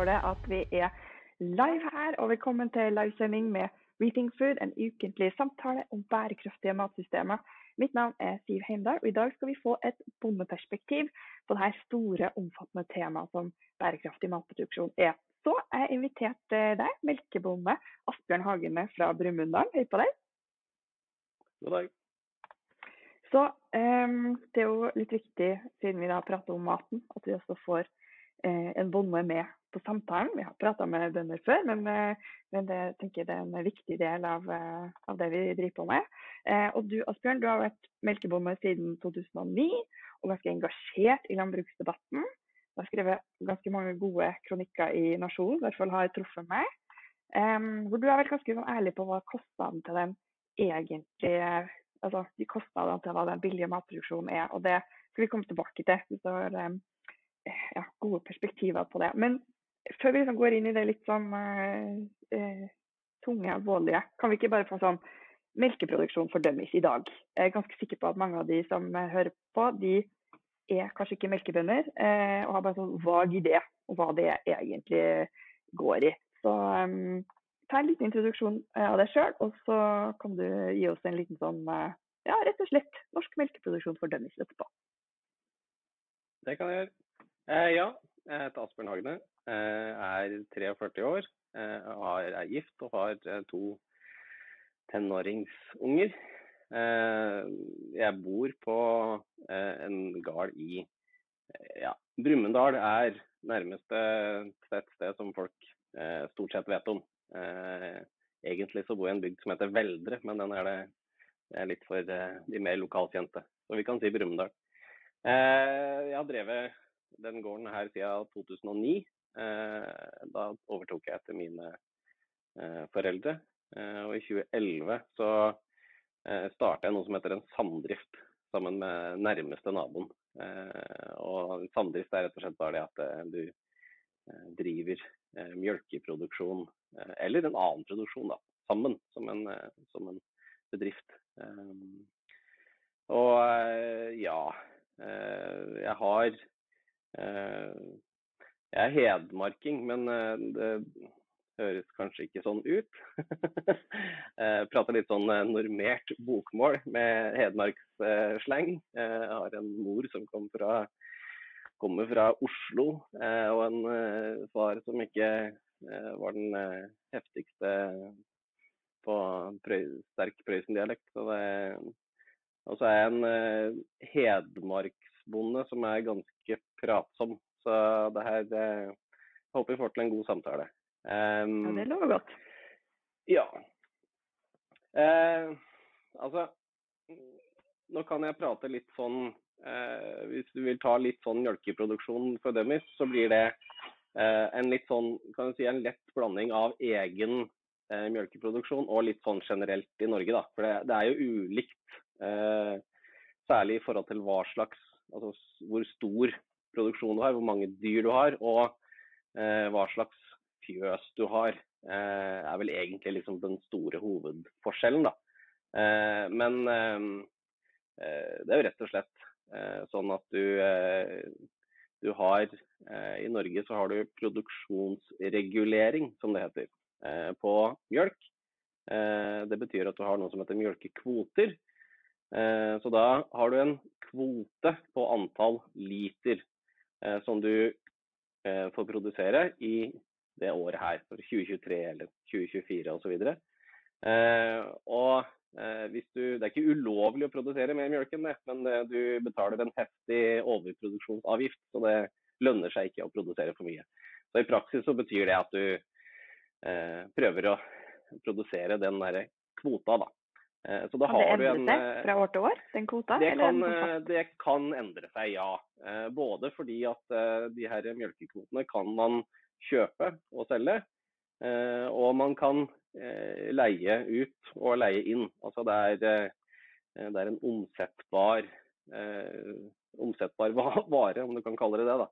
står det at vi er live her, og velkommen til livesending med Rethink Food, en ukentlig samtale om bærekraftige matsystemer. Mitt navn er Siv Heimdal, og i dag skal vi få et bondeperspektiv på dette store, omfattende temaet som bærekraftig matproduksjon er. Så jeg inviterte deg, melkebonde Asbjørn Hagene fra Brumunddal. Hei på deg. God dag. Så um, det er jo litt viktig, siden vi da prater om maten, at vi også får uh, en bonde med på samtalen. Vi har prata med bønder før, men, uh, men det tenker det er en viktig del av, uh, av det vi driver på med. og du Asbjørn, du har vært melkebonde siden 2009 og ganske engasjert i landbruksdebatten. Du har skrevet ganske mange gode kronikker i Nasjonen, i hvert fall har jeg truffet meg. Eh, hvor du er vel ganske sånn ærlig på hva kostnaden til den egentlige altså, de kostnadene til hva den billige matproduksjonen er. og Det skal vi komme tilbake til. hvis det har ja, gode perspektiver på det. Men før vi liksom går inn i det litt sånn eh, uh, tunge, alvorlige, kan vi ikke bare få sånn melkeproduksjon fordømmes i dag? Jeg er ganske sikker på at mange av de som hører på, de er kanskje ikke melkebønder eh, og har bare sånn vag idé om hva det egentlig går i. Så um, ta en liten introduksjon eh, av deg sjøl, og så kan du gi oss en liten sånn eh, ja, rett og slett norsk melkeproduksjon for dummies etterpå. Det kan jeg gjøre. Eh, ja, jeg heter Asbjørn Hagne. Eh, er 43 år. Eh, er gift og har eh, to tenåringsunger. jeg bor på en gard i ja, Brumunddal er nærmeste tettsted som folk stort sett vet om. Eh, egentlig så bor jeg i en bygd som heter Veldre, men den er, det, litt for eh, de mer lokalkjente. Så vi kan si Brumunddal. Eh, jeg har drevet den gården her siden 2009. da overtok jeg etter mine foreldre. og i 2011 så starta jeg noe som heter en samdrift sammen med nærmeste naboen. og samdrift er rett og slett bare det at du driver mjølkeproduksjon Eh, eller en annen produksjon, da, sammen som en, eh, som en bedrift. Eh, og ja, jeg har Jeg er hedmarking, men det høres kanskje ikke sånn ut. prater litt sånn normert bokmål med hedmarkssleng. Jeg har en mor som kom fra, kommer fra Oslo, og en far som ikke Eh, var den eh, heftigste på sterk Prøysen-dialekt. Og så er jeg en eh, hedmarksbonde som er ganske pratsom. Så det her jeg håper vi får til en god samtale. Um, ja, det lover godt. Ja. Uh, altså, nå kan jeg prate litt sånn uh, Hvis du vil ta litt sånn mjølkeproduksjon for dummies, så blir det uh, en litt sånn, kan du si, en lett blanding av egen eh, mjølkeproduksjon og litt sånn generelt i Norge. Da. For det, det er jo ulikt. Eh, særlig i forhold til hva slags, altså hvor stor produksjon du har, hvor mange dyr du har, og eh, hva slags fjøs du har. Eh, er vel egentlig liksom den store hovedforskjellen. Da. Eh, men det er jo rett og slett sånn at du du har eh, I Norge så har du produksjonsregulering, som det heter, eh, på mjølk. Eh, det betyr at du har noe som heter mjølkekvoter. Eh, så da har du en kvote på antall liter eh, som du eh, får produsere i det året her, 2023 eller 2024 osv. Og hvis du, det er ikke ulovlig å produsere mer mjølk enn det, men du betaler en heftig overproduksjonsavgift. Så det lønner seg ikke å produsere for mye. Så I praksis så betyr det at du prøver å produsere den der kvota, da. Eh, så da kan det endre en, seg fra år til år, den kvota? Det kan, eh, det kan endre seg, ja. Eh, både fordi at de her mjølkekvotene kan man kjøpe og selge. og man kan Eh, leie ut og leie inn. Altså det er, eh, det er en omsettbar, eh, omsettbar vare, om du kan kalle det det. da.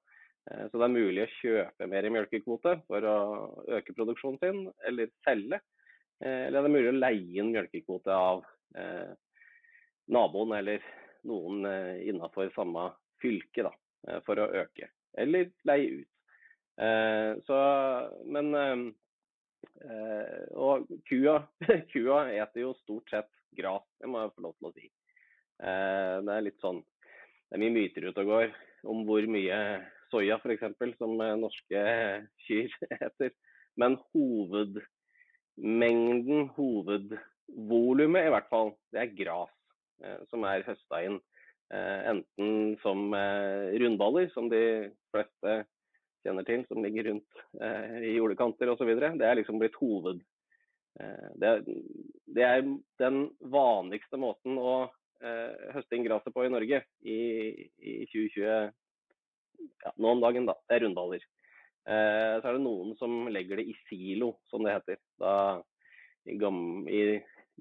Så det er mulig å kjøpe mer i melkekvote for å øke produksjonen sin, eller selge. Eller det er mulig å leie en melkekvote av eh, naboen eller noen eh, innenfor samme fylke da, for å øke. Eller leie ut. så, men Og kua, kua eter jo stort sett gras, det må jeg få lov til å si. det er litt sånn Det er mye myter ute og går om hvor mye soya f.eks. som norske kyr eter. Men hovedmengden, hovedvolumet i hvert fall, det er gras eh, som er høsta inn. Eh, enten som eh, rundballer, som de fleste kjenner til, som ligger rundt i jordekanter osv. Det er liksom blitt hoved. Det, det, er den vanligste måten å høste inn gresset på i Norge i, i 2020 ja, nå om dagen, da. Det er rundballer. Eh, så er det noen som legger det i silo, som det heter. Da, i, i,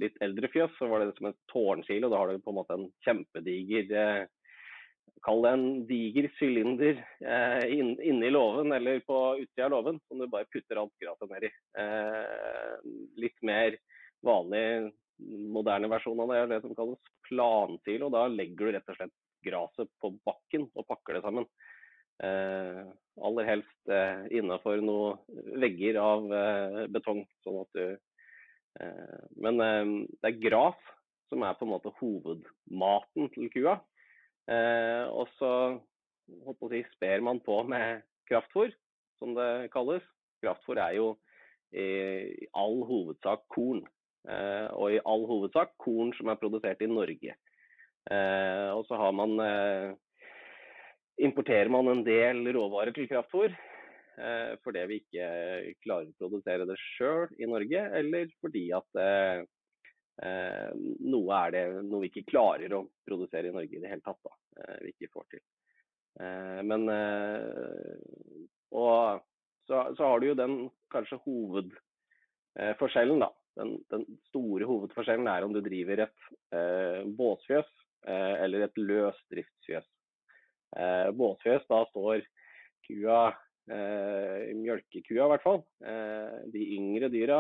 litt eldre fjøs så var det som et tårnsilo. Da har du på en måte en kjempediger eh, Kall det en diger sylinder eh, inn, inni låven eller på utsida av låven som du bare putter alt gresset ned i. Eh, litt mer vanlig, moderne versjon av det er det som kalles plansilo. Da legger du rett og slett gresset på bakken og pakker det sammen. Eh, aller helst eh, innafor noen vegger av eh, betong. sånn at du Men det er gras som er på en måte hovedmaten til kua. og så si, sper man på med kraftfôr, som det kalles. Kraftfôr er jo i all hovedsak korn. og i all hovedsak korn som er produsert i Norge. og så har man importerer man en del råvarer til kraftfôr eh, fordi vi ikke klarer å produsere det sjøl i Norge, eller fordi at eh, eh, noe er det noe vi ikke klarer å produsere i Norge i det hele tatt. Da. Eh, vi ikke får til. Eh, men eh, Og så, så, har du jo den kanskje hovedforskjellen, da. Den, den, store hovedforskjellen er om du driver et båsfjøs eller et løsdriftsfjøs. Eh, båsfjøs. da står kua eh, mjølkekua i hvert fall. Eh, de yngre dyra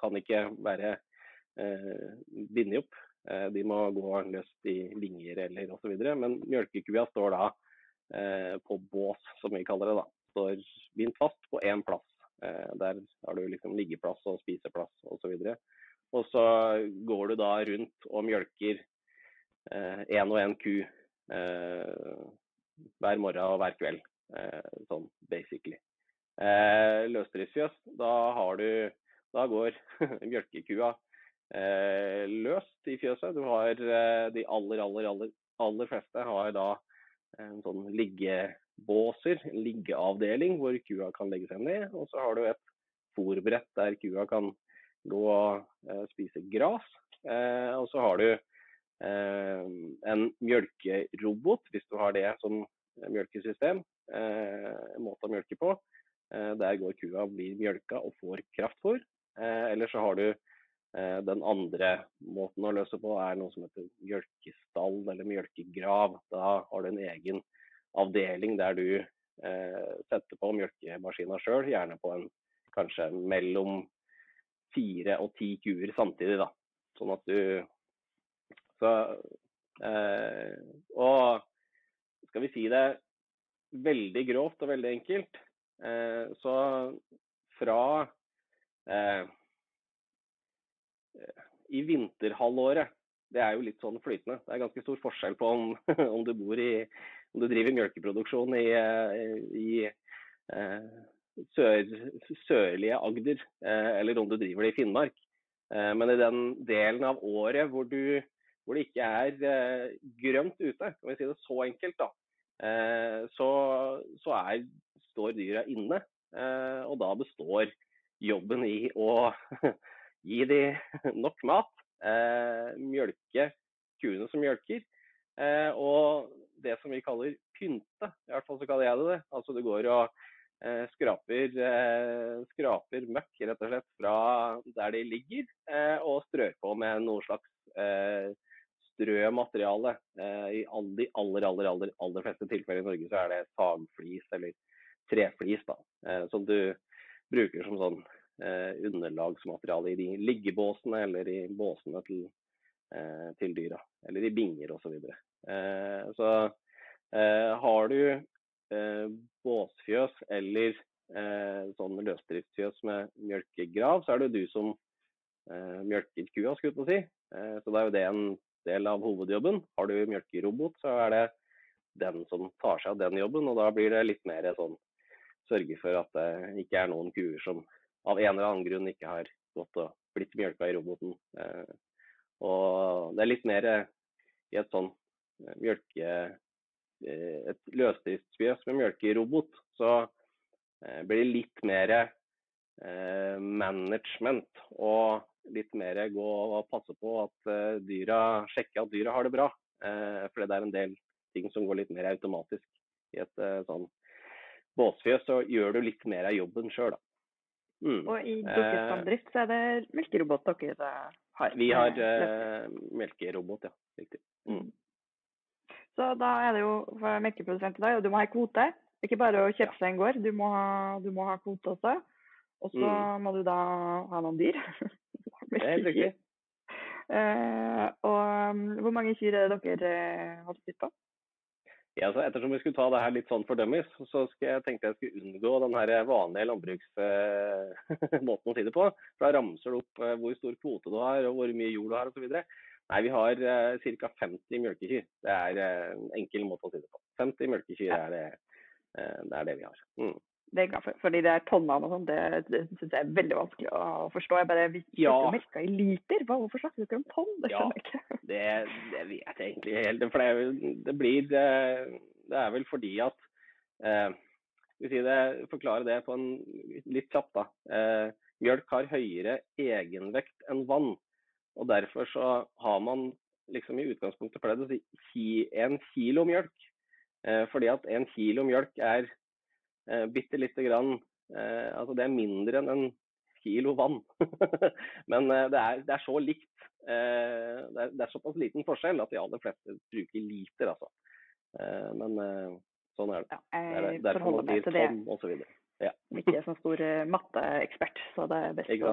kan ikke være eh, bindet opp. Eh, de må gå løst i linger eller osv. Men mjølkekua står da eh, på bås, som vi kaller det. da. Står bindt fast på én plass. Eh, der har du liksom liggeplass og spiseplass osv. Og, og så går du da rundt og mjølker én og én ku Eh, hver morgen og hver kveld. Eh, sånn basically. Eh, løsdriftsfjøs, da har du Da går mjølkekua løst i fjøset. Du har de aller, aller, aller, aller fleste har da en sånn liggebåser, en liggeavdeling, hvor kua kan legge seg ned. Og så har du et fòrbrett der kua kan gå og spise gras. og så har du Eh, en mjølkerobot, hvis du har det som mjølkesystem, eh, en måte å mjølke på. Eh, der går kua og blir mjølka og får kraftfôr. Eller så har du den andre måten å løse på er noe som heter mjølkestall eller mjølkegrav. Da har du en egen avdeling der du setter på mjølkemaskina sjøl, gjerne på en kanskje mellom fire og ti kuer samtidig. da. Sånn at du så, eh, og skal vi si det veldig grovt og veldig enkelt, eh, så fra eh, i vinterhalvåret det er jo litt sånn flytende. Det er ganske stor forskjell på om, om du i om du driver melkeproduksjon i, i eh, sør, sørlige Agder, eh, eller om du driver det i Finnmark. Eh, men i den delen av året hvor du hvor det ikke er eh, grønt ute, kan vi si det så enkelt, da, eh, så, så er, står dyra inne. Eh, og da består jobben i å gi de nok mat, mjølke kuene som mjølker, og det som vi kaller pynte. I hvert fall så kaller jeg det det. Altså du går og skraper, skraper møkk rett og slett fra der de ligger, og strør på med noe slags strømateriale. Eh, I de aller, aller, aller, aller fleste tilfeller i Norge så er det sagflis eller treflis da, eh, som du bruker som sånn eh, underlagsmateriale i de liggebåsene eller i båsene til, til dyra. Eller i binger osv. Så, videre. så har du båsfjøs eller sånn løsdriftsfjøs med mjølkegrav, så er det du som mjølker kua, skulle jeg på å si. Så det er jo det en del av hovedjobben. Har du mjølkerobot, så er det den som tar seg av den jobben, og da blir det litt mer sånn sørge for at det ikke er noen kuer som av en eller annen grunn ikke har gått og blitt mjølka i roboten. Eh, og det er litt mer i et sånn mjølke et løsdriftsfjøs med mjølkerobot, så blir det litt mer eh, management og litt mer gå og passe på at eh, dyra sjekke at dyra har det bra. For det er en del ting som går litt mer automatisk. I et sånn båsfjøs så gjør du litt mer av jobben sjøl, da. Mm. Og i dukkestamdrift så er det melkerobot dere har? Vi har eh, melkerobot, ja. Riktig. Mm. Så da er det jo for melkeprodusent i dag, og du må ha en kvote. Det er ikke bare å kjøpe seg en gård, du må ha, du må ha kvote også. Og så mm. må du da ha noen dyr. det er helt. Uh, og um, hvor mange kyr er det dere uh, har spist på? Ja, altså, ettersom vi skulle ta det her litt sånn for dummies, så jeg tenkte jeg skulle unngå den her vanlige landbruksmåten uh, å si det på. For Da ramser du opp uh, hvor stor kvote du har og hvor mye jord du har osv. Nei, vi har uh, ca. 50 mjølkekyr. Det er en enkel måte å si det på. 50 mjølkekyr er det Eh, det er det vi har. Mm. Det er glad for, fordi det er tonnene og sånn, det, det syns jeg er veldig vanskelig å forstå. Jeg bare, Vi ja. melka i liter, Hva, hvorfor snakker du ikke om tonn? Det skjønner jeg ikke. Det, det vet jeg egentlig helt. For det, det blir det, det, er vel fordi at eh, Skal vi si det, forklare det på en litt kjapt, da. Eh, mjølk har høyere egenvekt enn vann. Og derfor så har man liksom i utgangspunktet pleid å si en kilo mjølk Eh, fordi at en kilo mjølk er eh, bitte lite grann eh, Altså det er mindre enn en kilo vann. Men det er, det er, så likt. Det er, det er, såpass liten forskjell at de aller fleste bruker liter, altså. Men sånn er det. Ja, jeg det er, forholder meg til det. Osv. Ja. Ikke er sånn stor matteekspert, så det er best å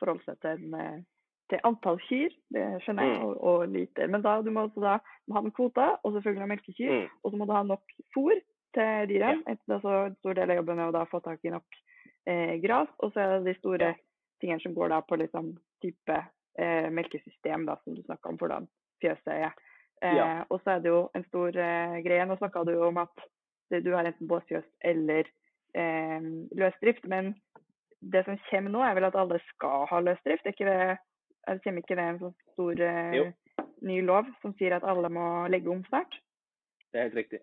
forholde seg til en til antall kyr, det skjønner jeg, mm. og, og, liter. Men da, du må også da ha en kvote, og selvfølgelig ha melkekyr. Mm. Og så må du ha nok fôr til dyra. Ja. Altså, en stor del av jobben er å få tak i nok eh, gras. Og så er det de store ja. tingene som går da på liksom type eh, melkesystem, da, som du snakka om, hvordan fjøset er. Eh, ja. Og så er det jo en stor eh, greie. Nå snakka du om at du har enten båsfjøs eller eh, løsdrift. Men det som kommer nå, er vel at alle skal ha løsdrift? Ikke det det kommer ikke det en sånn stor ny lov som sier at alle må legge om snart? Det er helt riktig.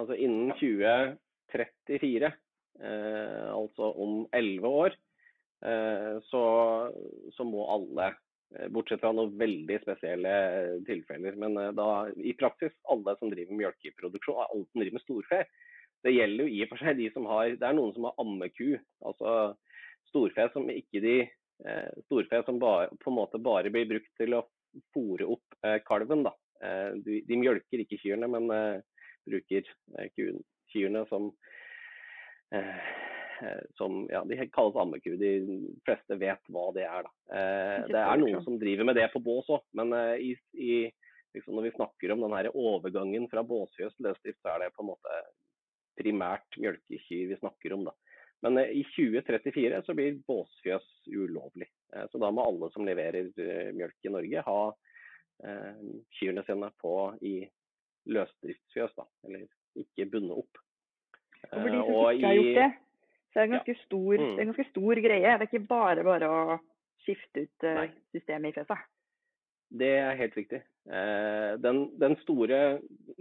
Altså innen 2034, eh, altså om elleve år, eh, så, så, må alle, eh, bortsett fra noen veldig spesielle tilfeller, men da i praksis alle som driver med mjølkeproduksjon, alle som driver med storfe. Det gjelder jo i og for seg de som har Det er noen som har ammeku, altså storfe som ikke de storfe som bare, på en måte bare blir brukt til å fòre opp kalven. Da. De, de mjølker ikke kyrne, men bruker kyrne som som ja, de kalles ammeku. De fleste vet hva det er. Da. det er noen som driver med det på bås òg, men i, i, liksom når vi snakker om den overgangen fra båsfjøs til løsdrift, så er det på en måte primært mjølkekyr vi snakker om. da. Men eh, i 2034 så blir båsfjøs ulovlig. Eh, så da må alle som leverer eh, mjølk i Norge ha kyrne sine på i løsdriftsfjøs, da. Eller ikke bundet opp. Og for de som og ikke har gjort det, så er det en ganske, stor, mm. en ganske stor greie. Det er ikke bare bare å skifte ut Nei. systemet i fjøset. Det er helt riktig. Den, den, store,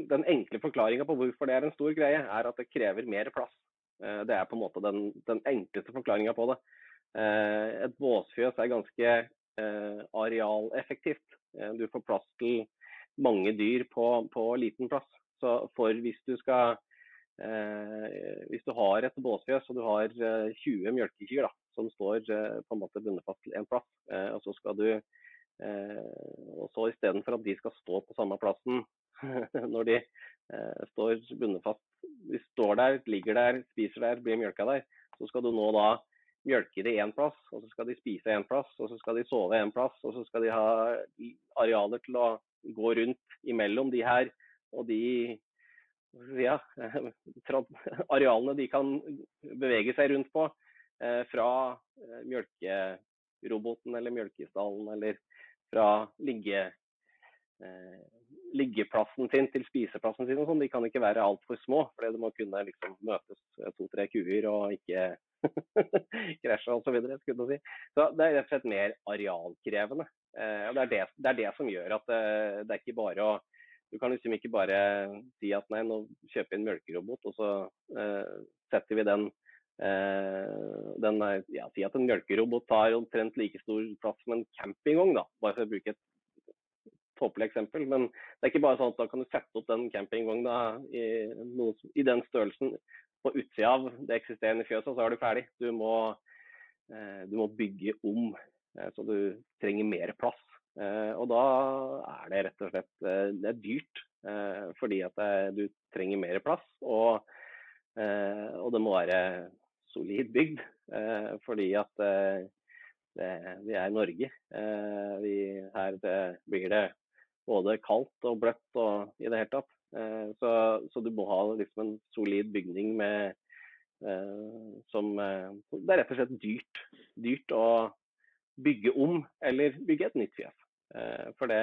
den enkle forklaringa på hvorfor det er en stor greie, er at det krever mer plass. Eh, det er på en måte den, den enkleste forklaringa på det. Eh, et båsfjøs er ganske eh, arealeffektivt. Du får plass til mange dyr på, på liten plass. Så for hvis du skal hvis du har et båsfjøs og du har 20 mjølkekyr som står på en måte bundet fast til én plass, og så skal du og så istedenfor at de skal stå på samme plassen når de står bundet fast de står der, ligger der, spiser der, blir mjølka der. Så skal du nå da mjølke det én plass, og så skal de spise én plass, og så skal de sove én plass, og så skal de ha arealer til å gå rundt imellom de her. Og de ja, arealene de kan bevege seg rundt på. Fra mjølkeroboten eller mjølkestallen eller fra ligge, liggeplassen sin til spiseplassen sin. og sånn, De kan ikke være altfor små, for det må kunne liksom møtes to-tre kuer og ikke krasje osv. Si. så det er rett og slett mer arealkrevende. og det er det, det er det, som gjør at det, det er ikke bare å du kan liksom ikke bare si at nei, nå kjøper vi en melkerobot, og så eh, setter vi den, eh, den ja, Si at en melkerobot tar omtrent like stor plass som en campingvogn, da. Bare for å bruke et tåpelig eksempel. Men det er ikke bare sånn at da kan du sette opp den campingvogna i, i den størrelsen på utsida av det eksisterende fjøset, og så er du ferdig. Du må, eh, du må bygge om, eh, så du trenger mer plass. Eh, og da er det rett og slett det er dyrt, fordi at du trenger mer plass. Og, og det må være solid bygd, fordi at det, vi er i Norge. Vi, her blir det både kaldt og bløtt og i det hele tatt. Så, så du må ha liksom en solid bygning med som Det er rett og slett dyrt. Dyrt å bygge om eller bygge et nytt fjes. Eh, for det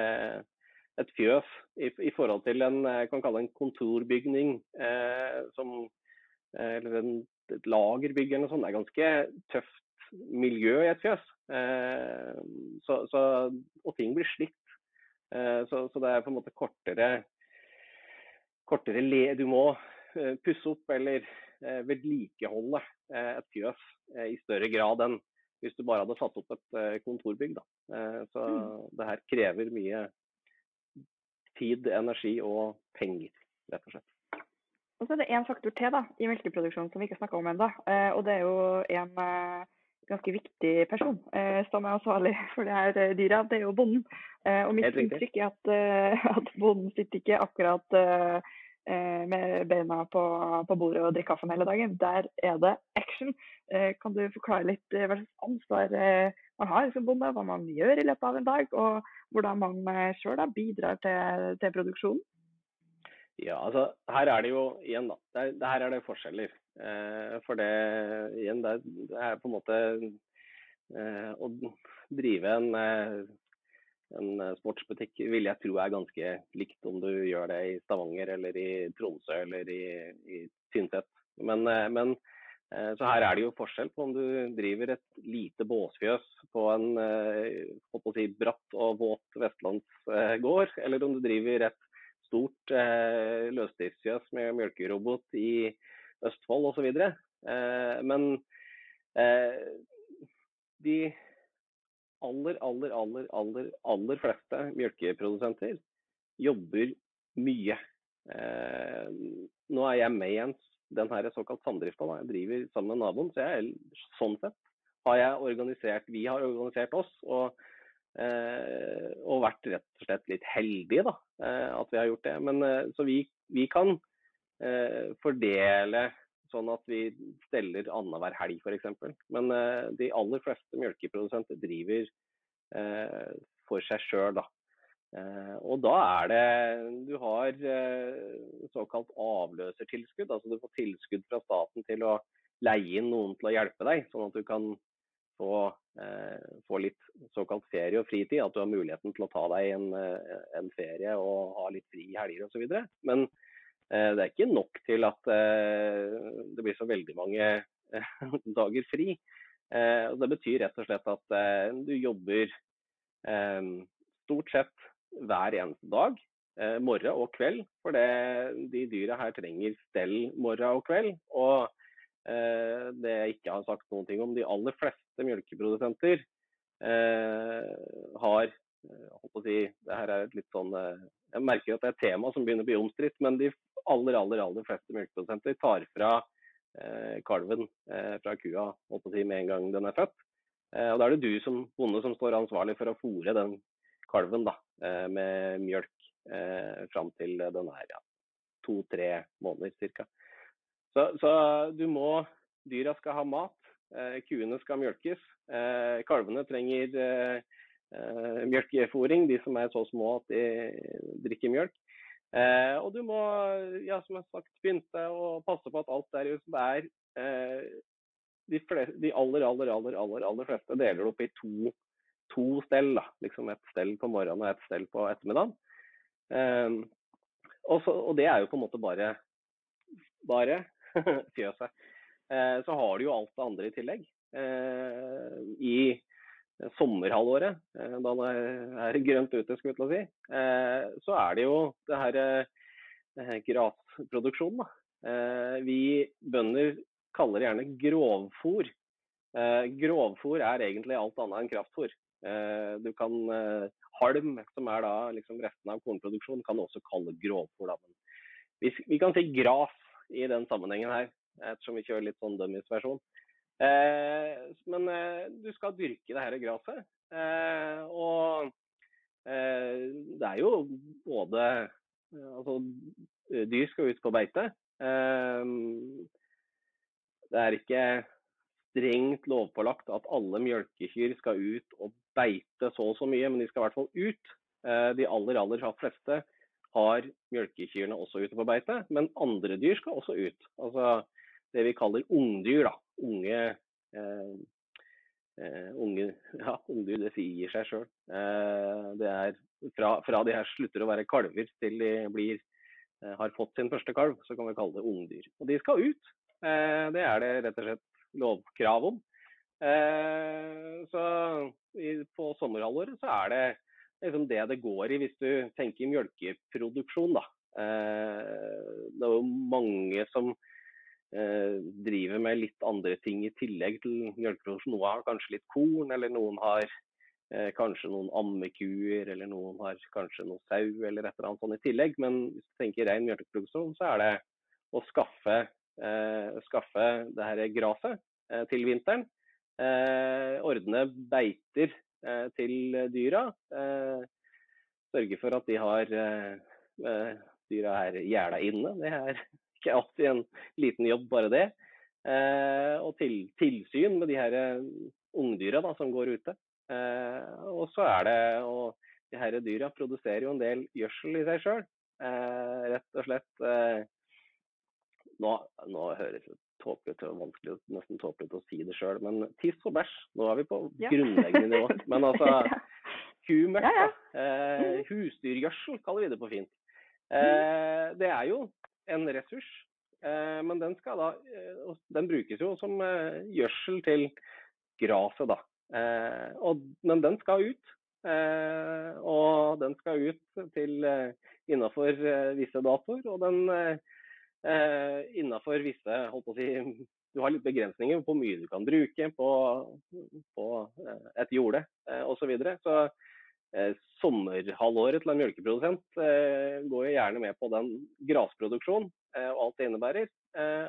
et fjøs i, i, forhold til en kan kalle en kontorbygning, eh, som, eller en, et lagerbygg eller noe sånt, det er ganske tøft miljø i et fjøs. Eh, så, så, og ting blir slitt. Eh, så, så, det er på en måte kortere, kortere le, Du må eh, pusse opp eller eh, vedlikeholde et fjøs i større grad enn hvis du bare hadde satt opp et kontorbygg. Da. Så mm. det her krever mye tid, energi og penger, rett og slett. Og så er det én faktor til da, i melkeproduksjonen som vi ikke snakka om ennå. Og det er jo en ganske viktig person som er ansvarlig for det her dyra. Det er jo bonden. Og mitt inntrykk er at, at bonden sitter ikke akkurat Eh, med beina på, på, bordet og drikker kaffen hele dagen. Der er det action. Eh, kan du forklare litt eh, hva slags ansvar man har som bonde, hva man gjør i løpet av en dag, og hvordan man sjøl bidrar til, til, produksjonen? Ja, altså her er det jo igjen, da. Det, det her er det forskjeller. For det igjen, det, er på en måte å drive en en eh, sportsbutikk vil jeg tro er ganske likt om du gjør det i Stavanger eller i Tromsø eller i, i Tynset. Men, eh, men, eh, så her er det jo forskjell på om du driver et lite båsfjøs på en si, bratt og våt vestlandsgård, eller om du driver et stort løsdriftsfjøs med mjølkerobot i Østfold osv. Men de aller, aller, aller, aller, aller fleste mjølkeprodusenter jobber mye. Eh, nå er jeg med i en den her såkalt samdrifta. Jeg driver sammen med naboen. Så jeg, sånn sett har jeg organisert Vi har organisert oss. og, eh, og vært rett og slett litt heldige da, eh, at vi har gjort det. Men, eh, så vi, vi kan eh, fordele sånn at vi steller annenhver helg f.eks. Men uh, de aller fleste melkeprodusenter driver uh, for seg sjøl, da. Og da er det Du har såkalt avløsertilskudd. Altså du får tilskudd fra staten til å leie inn noen til å hjelpe deg, sånn at du kan få, få litt såkalt ferie og fritid. At du har muligheten til å ta deg en, en ferie og ha litt fri i helger osv. Men Eh, det er ikke nok til at eh, det blir så veldig mange eh, dager fri. Det betyr rett og slett at du jobber stort sett hver eneste dag, morgen og kveld. For det, de dyra her trenger stell morgen og kveld. Og det jeg ikke har sagt noen ting om, de aller fleste melkeprodusenter har å si, sånn, Jeg merker at det er et tema som begynner å bli omstridt, men de aller, aller, aller fleste melkeprodusenter tar fra eh, kalven eh, fra kua si, med en gang den er født. Eh, og Da er det du som bonde som står ansvarlig for å fôre den kalven da, eh, med mjølk eh, fram til den er ja, to-tre måneder ca. Så, så, du må Dyra skal ha mat, eh, kuene skal mjølkes. kalvene trenger eh, mjølkefòring, de som er så små at de drikker mjølk. Eh, og du må, ja, som jeg har sagt, begynne å passe på at alt der ute er eh, de, fleste, de, aller, aller, aller, aller, aller fleste deler det opp i to, to stell. Da. Liksom et stell på morgenen og et stell på ettermiddagen. Eh, og, så, og, det er jo på en måte bare, bare fjøset. Eh, så har du jo alt det andre i tillegg. Eh, I sommerhalvåret, eh, da det er grønt ute, skulle jeg til å si, eh, så er det jo det her eh, grasproduksjonen. Vi bønder kaller det gjerne grovfôr. Grovfôr er egentlig alt annet enn kraftfôr. Du kan Halm, som er da liksom resten av kornproduksjonen, kan du også kalle grovfôr. Vi, vi, kan si gras i den sammenhengen her, ettersom vi kjører litt sånn dummies-versjon. Eh, men eh, du skal dyrke det dette gresset. Eh, og det er jo både Altså, dyr skal ut på beite. Det er ikke strengt lovpålagt at alle mjølkekyr skal ut og beite så og så mye, men de skal i hvert fall ut. De aller, aller fleste har mjølkekyrne også ute på beite, men andre dyr skal også ut. Altså det vi kaller ungdyr. da unge eh, eh, unge, ja, ungdyr, sier seg sjøl. Eh, det er fra, fra, de her slutter å være kalver til de blir, eh, har fått sin første kalv, så kan vi kalle det ungdyr. Og de skal ut. Det er det rett og slett lovkrav om. Så på sommerhalvåret så er det liksom det det går i hvis du tenker mjølkeproduksjon. da. det er jo mange som driver med litt andre ting i tillegg til mjølkeproduksjon. Noen har kanskje litt korn, eller noen har eh, kanskje noen ammekuer, eller noen har kanskje noe sau eller et eller annet sånt i tillegg. Men hvis du tenker ren mjølkeproduksjon, så er det å skaffe, eh, skaffe det her graset eh, til vinteren. Eh, ordne beiter eh, til dyra. sørge for at de har dyra er gjerda inne. Det er ikke alltid en liten jobb, bare det. Eh, og til, tilsyn med de her eh, ungdyra da, som går ute. Eh, og så er det og de her dyra produserer jo en del gjødsel i seg sjøl. Eh, rett og slett eh, nå, nå, høres det tåpelig og vanskelig nesten tåpelig å si det sjøl, men tiss og bæsj. Nå er vi på ja. grunnleggende nivå. Men altså kumøkk, ja, ja. eh, mm. husdyrgjødsel kaller vi det på fint. Mm. Eh, det er jo en ressurs. Eh, men den, da, eh, den, brukes jo som eh, gjødsel til gresset, da. Men den skal ut. og den skal ut til innafor visse datoer. Og den innafor visse holdt på å si, Du har litt begrensninger på hvor mye du kan bruke på, på et jorde osv. Så, videre. så sommerhalvåret til en mjølkeprodusent eh, går jo gjerne med på den grasproduksjonen eh, og alt det innebærer.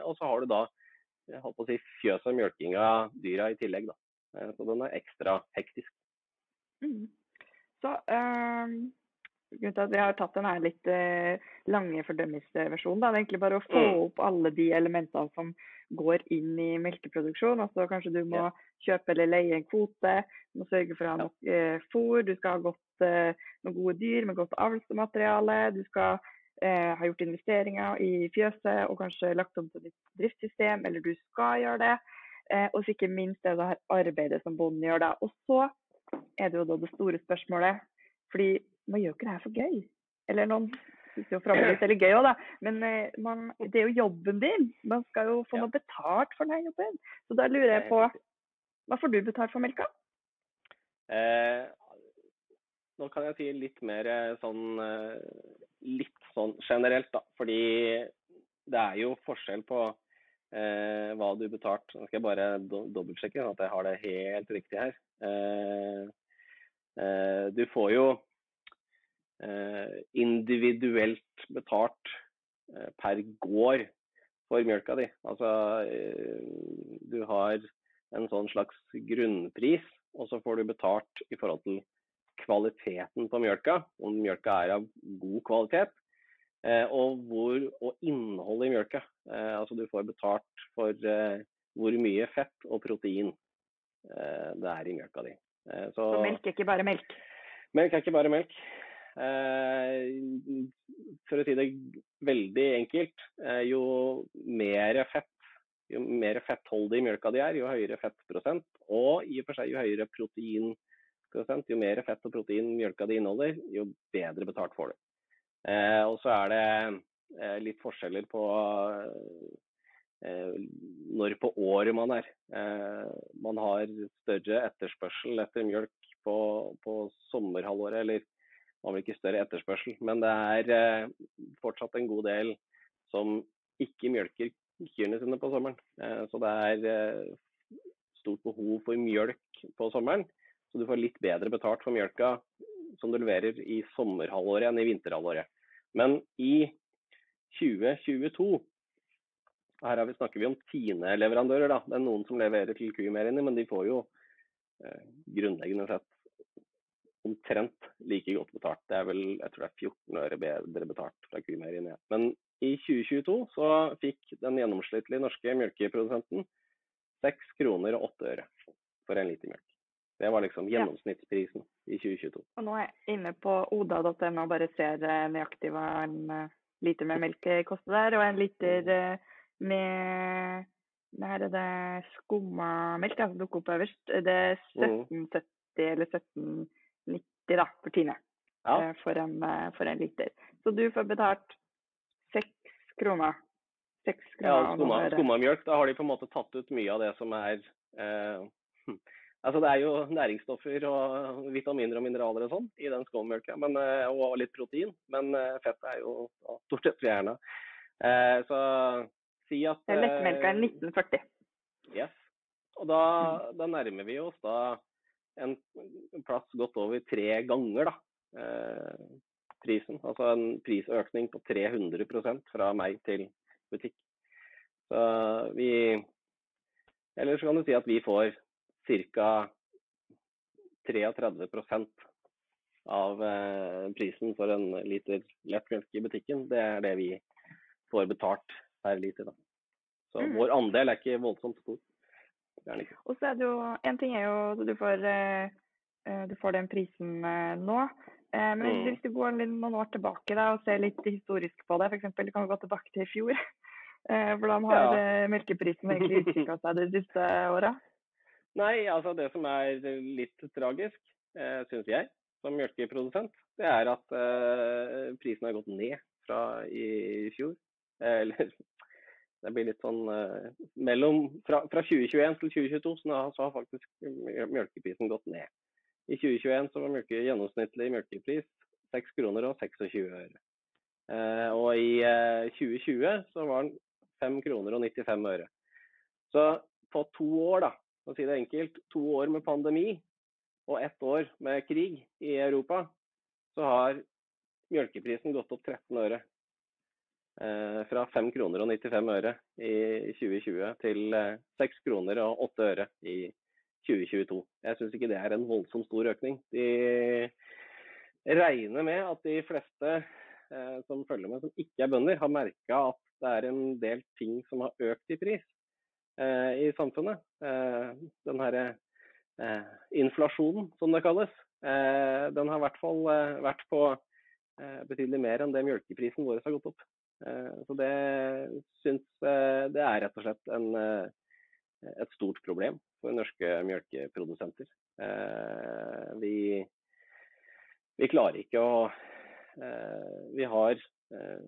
Og så har du da jeg holdt på å si, fjøs og mjølking av dyra i tillegg. Da. Så den er ekstra hektisk. Mm. Så um, Vi har tatt den her litt uh, lange fordømmelsesversjonen. Det er egentlig bare å få mm. opp alle de elementene som går inn i melkeproduksjon. Altså kanskje du må kjøpe eller leie en kvote, du må sørge for å ha nok eh, fôr, du skal ha godt, eh, noen gode dyr med godt avlsmateriale. Du skal eh, ha gjort investeringer i fjøset og kanskje lagt om til nytt driftssystem, eller du skal gjøre det. Eh, og ikke minst det, det arbeidet som bonden gjør da. Og så er det jo da det store spørsmålet, fordi man gjør ikke det her for gøy. Eller noen syns jo litt veldig gøy òg, da. Men eh, man, det er jo jobben din. Man skal jo få noe betalt for den jobben. Så da lurer jeg på hva får du betalt for melka? Eh, nå kan jeg si litt mer eh, sånn eh, litt sånn generelt, da. Fordi det er jo forskjell på eh, hva du betalte. Nå skal jeg bare do dobbeltsjekke at jeg har det helt riktig her. Eh, du får jo individuelt betalt eh, per gård for mjølka di. Altså eh, du har en sånn slags grunnpris, og så får du betalt i forhold til kvaliteten på mjølka, om mjølka er av god kvalitet. Og, hvor, og innholdet i mjølka. Altså du får betalt for hvor mye fett og protein det er i mjølka di. Så, så melk er ikke bare melk? Melk er ikke bare melk. Eh, for å si det veldig enkelt, eh, jo mer fett jo mer fettholdig mjølka de er, jo høyere fettprosent, og i og for seg jo høyere proteinprosent, jo mer fett og protein mjølka de inneholder, jo bedre betalt får du. Eh, og så er det litt forskjeller på når på året man er. Man har større etterspørsel etter mjølk på, på sommerhalvåret, eller man vel ikke større etterspørsel, men det er eh, fortsatt en god del som ikke mjølker kyrne sine på sommeren. Eh, så det er eh, stort behov for mjølk på sommeren. Så du får litt bedre betalt for mjølka som du leverer i sommerhalvåret enn i vinterhalvåret. Men i 2022 her vi, snakker vi om Tine-leverandører. Det er noen som leverer til Kumeieriene, men de får jo eh, grunnleggende sett omtrent like godt betalt. Det er vel, jeg tror det er 14 øre bedre betalt fra kumeieriene. Men i 2022 så fikk den gjennomsnittlige norske melkeprodusenten 6 kroner og 8 øre for en liter melk. Det var liksom gjennomsnittsprisen ja. i 2022. Og nå er jeg inne på oda.no og bare ser eh, nøyaktig hva en eh, liter med melk koster der. Og en liter mm. eh, med her er det skumma melk, som dukker opp øverst. Det er mm. 1770 eller 17 90 da, per time ja. Eh, for, en, eh, for, en, liter. Så du får betalt seks kroner. 6 kroner ja, skumma, mjølk, da har de på en måte tatt ut mye av det som er eh, hm. Altså Det er jo næringsstoffer og vitaminer og mineraler og sånn i den skummjølka, eh, og litt protein. Men fett er jo stort sett fjerna. Eh, så si at Lettmelka er 1940. Yes. Og da, mm. da, nærmer vi oss da en plass godt over tre ganger da, eh, prisen. Altså en prisøkning på 300% fra meg til butikk. Så vi Eller så kan du si at vi får ca. 33% av eh, prisen for en liter lettmelk i butikken. Det er det vi får betalt per liter. Da. Så mm. vår andel er ikke voldsomt stor. Og så er det jo, En ting er jo at du får, eh, eh, du får den prisen nå. Eh, men mm. hvis du går noen år tilbake da, og ser litt historisk på det, f.eks. du kan gå tilbake til i fjor. Hvordan har ja. Melkeprisen egentlig utvikla seg de siste åra? Nei, altså det som er litt tragisk, eh, syns jeg, som melkeprodusent, det er at eh, prisen har gått ned fra i fjor. Eller det blir litt sånn uh, mellom fra, fra, 2021 til 2022 så har faktisk melkeprisen gått ned. I 2021 så var mjølke, gjennomsnittlig melkepris 6 kroner og 26 øre. Uh, og i uh, 2020 så var den 5 kroner og 95 øre. Så på to år, da, for å si det enkelt, to år med pandemi og ett år med krig i Europa, så har mjølkeprisen gått opp 13 øre. Eh, fra 5 kroner og 95 øre i 2020 til 6 eh, kroner og 8 øre i 2022. Jeg syns ikke det er en voldsomt stor økning. De regner med at de fleste eh, som følger med, som ikke er bønder, har merka at det er en del ting som har økt i pris i samfunnet. Den herre inflasjonen, som det kalles, den har i hvert fall vært på betydelig mer enn det melkeprisen vår har gått opp. Så det syns det er rett og slett en et stort problem for norske melkeprodusenter. Eh, vi, vi, klarer ikke å eh, Vi har eh,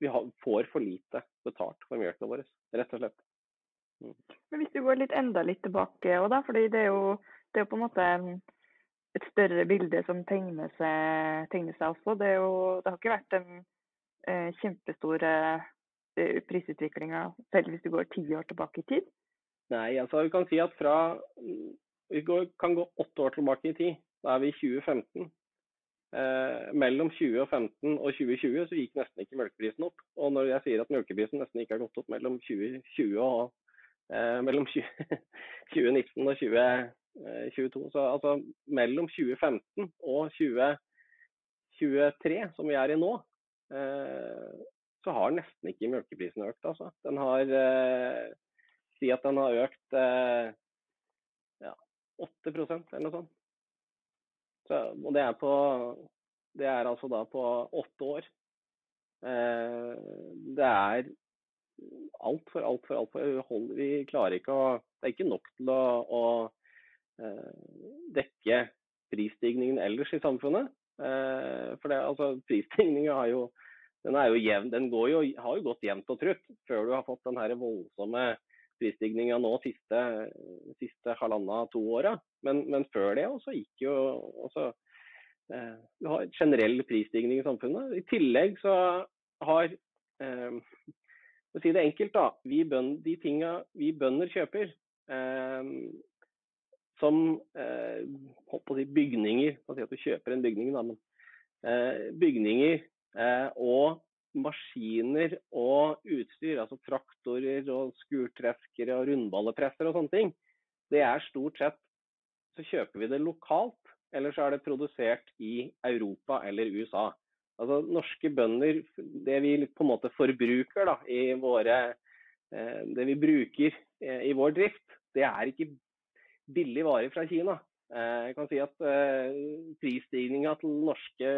vi får for lite betalt for melka vår, rett og slett. Mm. Men Hvis du går litt enda litt tilbake, og da, fordi det er jo, det er på en måte et større bilde som tegner seg, tegner seg også. Det, jo, det, har ikke vært den eh, kjempestore eh, prisutviklinga selv hvis du går ti år tilbake i tid. Nei, altså vi kan si at fra Vi kan gå åtte år tilbake i tid. Da er vi i 2015. Eh, mellom 2015 og 2020 så gikk nesten ikke melkeprisen opp. Og når jeg sier at melkeprisen nesten ikke har gått opp mellom 2020 og eh, mellom 20, 2019 og 2022, så altså mellom 2015 og 2023, som vi er i nå, eh, så har nesten ikke melkeprisen økt. Altså. Den har eh, si at den har økt eh, ja, 8 eller noe sånt. Så, og det er på det er altså da på åtte år. Eh, det er altfor, altfor, altfor Vi klarer ikke å Det er ikke nok til å, å dekke prisstigningen ellers i samfunnet. For det, altså, prisstigningen har jo den, er jo jevn, den jo, har jo gått jevnt og trutt før du har fått den her voldsomme prisstigninga nå siste, siste halvanna to åra. Men, men, før det også gikk jo også, eh, Du har generell prisstigning i samfunnet. I tillegg så har eh, For å si det enkelt, da. Bønder, de tinga vi bønder kjøper, eh, som eh, si bygninger Si at du kjøper en bygning, da, men eh, bygninger Eh, og maskiner og utstyr, altså traktorer og skurtreskere og rundballepresser og sånne ting, det er stort sett så kjøper vi det lokalt, eller så er det produsert i Europa eller USA. Altså Norske bønder, det vi på en måte forbruker da, i våre, eh, det vi bruker eh, i vår drift, det er ikke billig varer fra Kina. Jeg kan si at prisstigninga til norske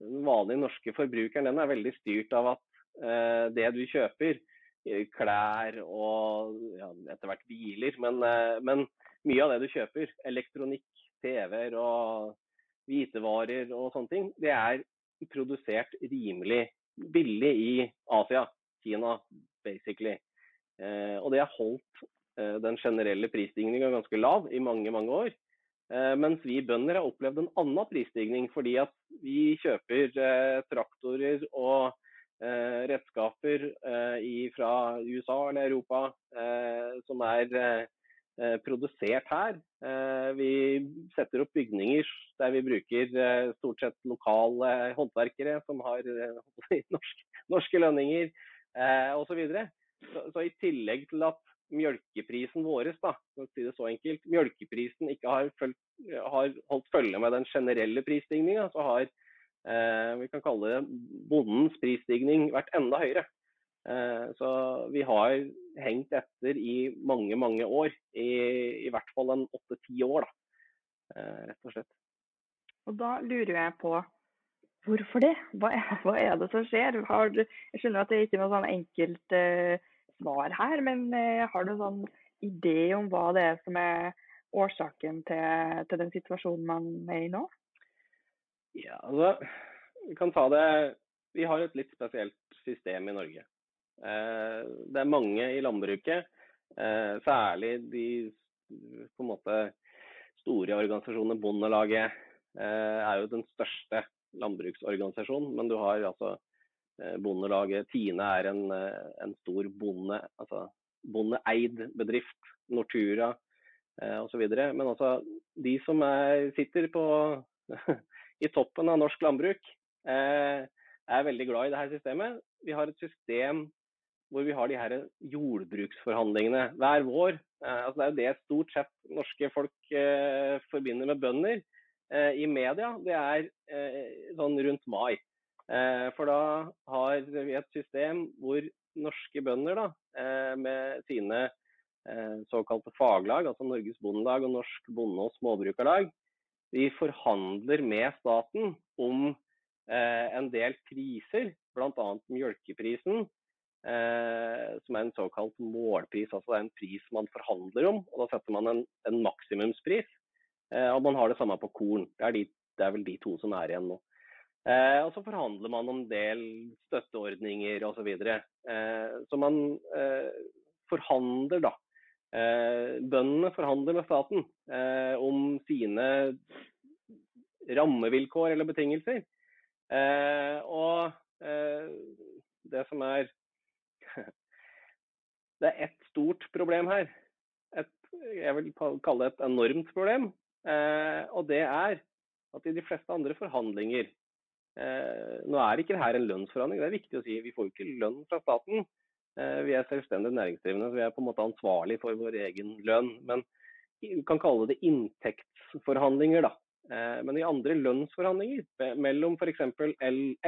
den vanlige norske forbrukeren den er veldig styrt av at eh, det du kjøper, eh, klær og ja, etter hvert biler, men, eh, men, mye av det du kjøper, elektronikk, TV-er og hvitevarer og sånne ting, det er produsert rimelig billig i Asia, Kina basically. Eh, og det har holdt eh, den generelle prisstigninga ganske lav i mange, mange år. Eh, mens vi bønder har opplevd en annen prisstigning, fordi at vi kjøper eh, traktorer og eh, redskaper fra USA eller Europa som er produsert her. Vi setter opp bygninger der vi bruker stort sett lokale håndverkere som har norske lønninger osv. Så, så i tillegg til at mjølkeprisen vår, da, for å si det så enkelt, mjølkeprisen ikke har, følt, har holdt følge med den generelle prisstigninga, så har eh, vi kan kalle det bondens prisstigning vært enda høyere. Eh, så vi har hengt etter i mange, mange år. I, i hvert fall en åtte-ti år, da. Eh, rett og slett. Og da lurer jeg på hvorfor det? Hva er, hva er det som skjer? Har, jeg skjønner at det er ikke noe sånn enkelt eh, svar her, men eh, har du en sånn idé om hva det er som er årsaken til, til den situasjonen man er i nå? Ja, altså, vi kan ta det Vi har et litt spesielt system i Norge. Eh, det er mange i landbruket, eh, særlig de på en måte store organisasjonene. Bondelaget er jo den største landbruksorganisasjonen, men du har altså bondelaget Tine er en, eh, en stor bonde, altså bondeeid bedrift. Nortura eh, osv. Men altså, de som er, sitter på, i toppen av norsk landbruk, eh, er veldig glad i dette systemet. Vi har et system hvor vi har de her jordbruksforhandlingene hver vår. Eh, altså det er jo det stort sett norske folk eh, forbinder med bønder i media. Det er sånn rundt mai. Eh, for da har vi et system hvor norske bønder da, eh, med sine eh, såkalte faglag, altså Norges Bondelag og Norsk Bonde- og Småbrukarlag, de forhandler med staten om en del priser, bl.a. mjølkeprisen, som er en såkalt målpris. altså Det er en pris man forhandler om, og da setter man en, en maksimumspris. og man har det samme på korn. Det er, de, det er vel de to som er igjen nå. Eh, og så forhandler man om del støtteordninger osv. Så, eh, så man eh, forhandler, da. Eh, bøndene forhandler med staten eh, om sine rammevilkår eller betingelser. Eh, og det som er Det er ett stort problem her. Et, jeg vil kalle det et enormt problem. og det er at i de fleste andre forhandlinger Eh, nå er ikke dette en lønnsforhandling, det er viktig å si. Vi får ikke lønn fra staten. Eh, vi er selvstendig næringsdrivende, så vi er på en måte ansvarlig for vår egen lønn. Men vi kan kalle det inntektsforhandlinger, da. Eh, men i andre lønnsforhandlinger mellom f.eks.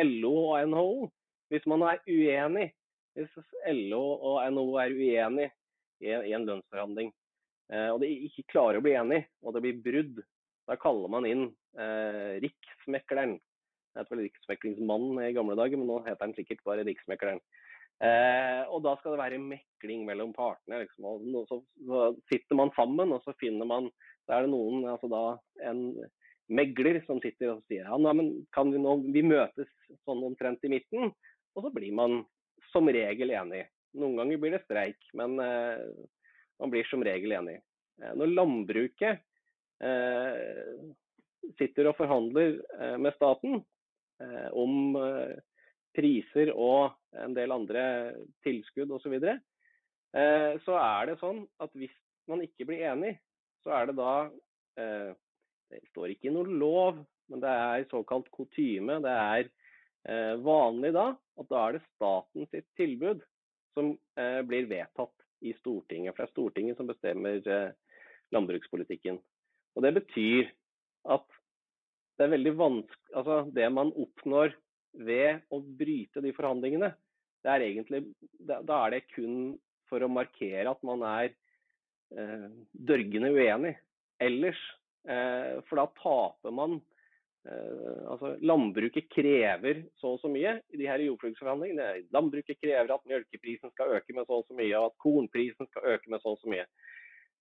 LO og NHO, hvis man er uenig, hvis LO og NHO er uenig i en lønnsforhandling, og de ikke klarer å bli enig, og det blir brudd, da kaller man inn riksmekleren Det het vel Riksmeklingsmannen i gamle dager, men nå heter han sikkert bare Riksmekleren. Eh, og da skal det være mekling mellom partene. Liksom. Og så, så, sitter man sammen, og så finner man Da er det noen, altså da en megler som sitter og sier ja, men kan vi nå Vi møtes sånn omtrent i midten. Og så blir man som regel enig. Noen ganger blir det streik, men eh, man blir som regel enig. Eh, når landbruket eh, sitter og forhandler eh, med staten om priser og en del andre tilskudd osv., så, videre, så er det sånn at hvis man ikke blir enig, så er det da Det står ikke i noen lov, men det er såkalt kutyme. Det er vanlig da at da er det staten sitt tilbud som blir vedtatt i Stortinget. For det er Stortinget som bestemmer landbrukspolitikken. Og Det betyr at det er veldig vanskelig Altså, det man oppnår ved å bryte de forhandlingene, det er egentlig Da er det kun for å markere at man er eh, dørgende uenig. Ellers eh, For da taper man eh, Altså, landbruket krever så og så mye i de her jordbruksforhandlingene. Landbruket krever at melkeprisen skal øke med så og så mye, og at kornprisen skal øke med så og så mye.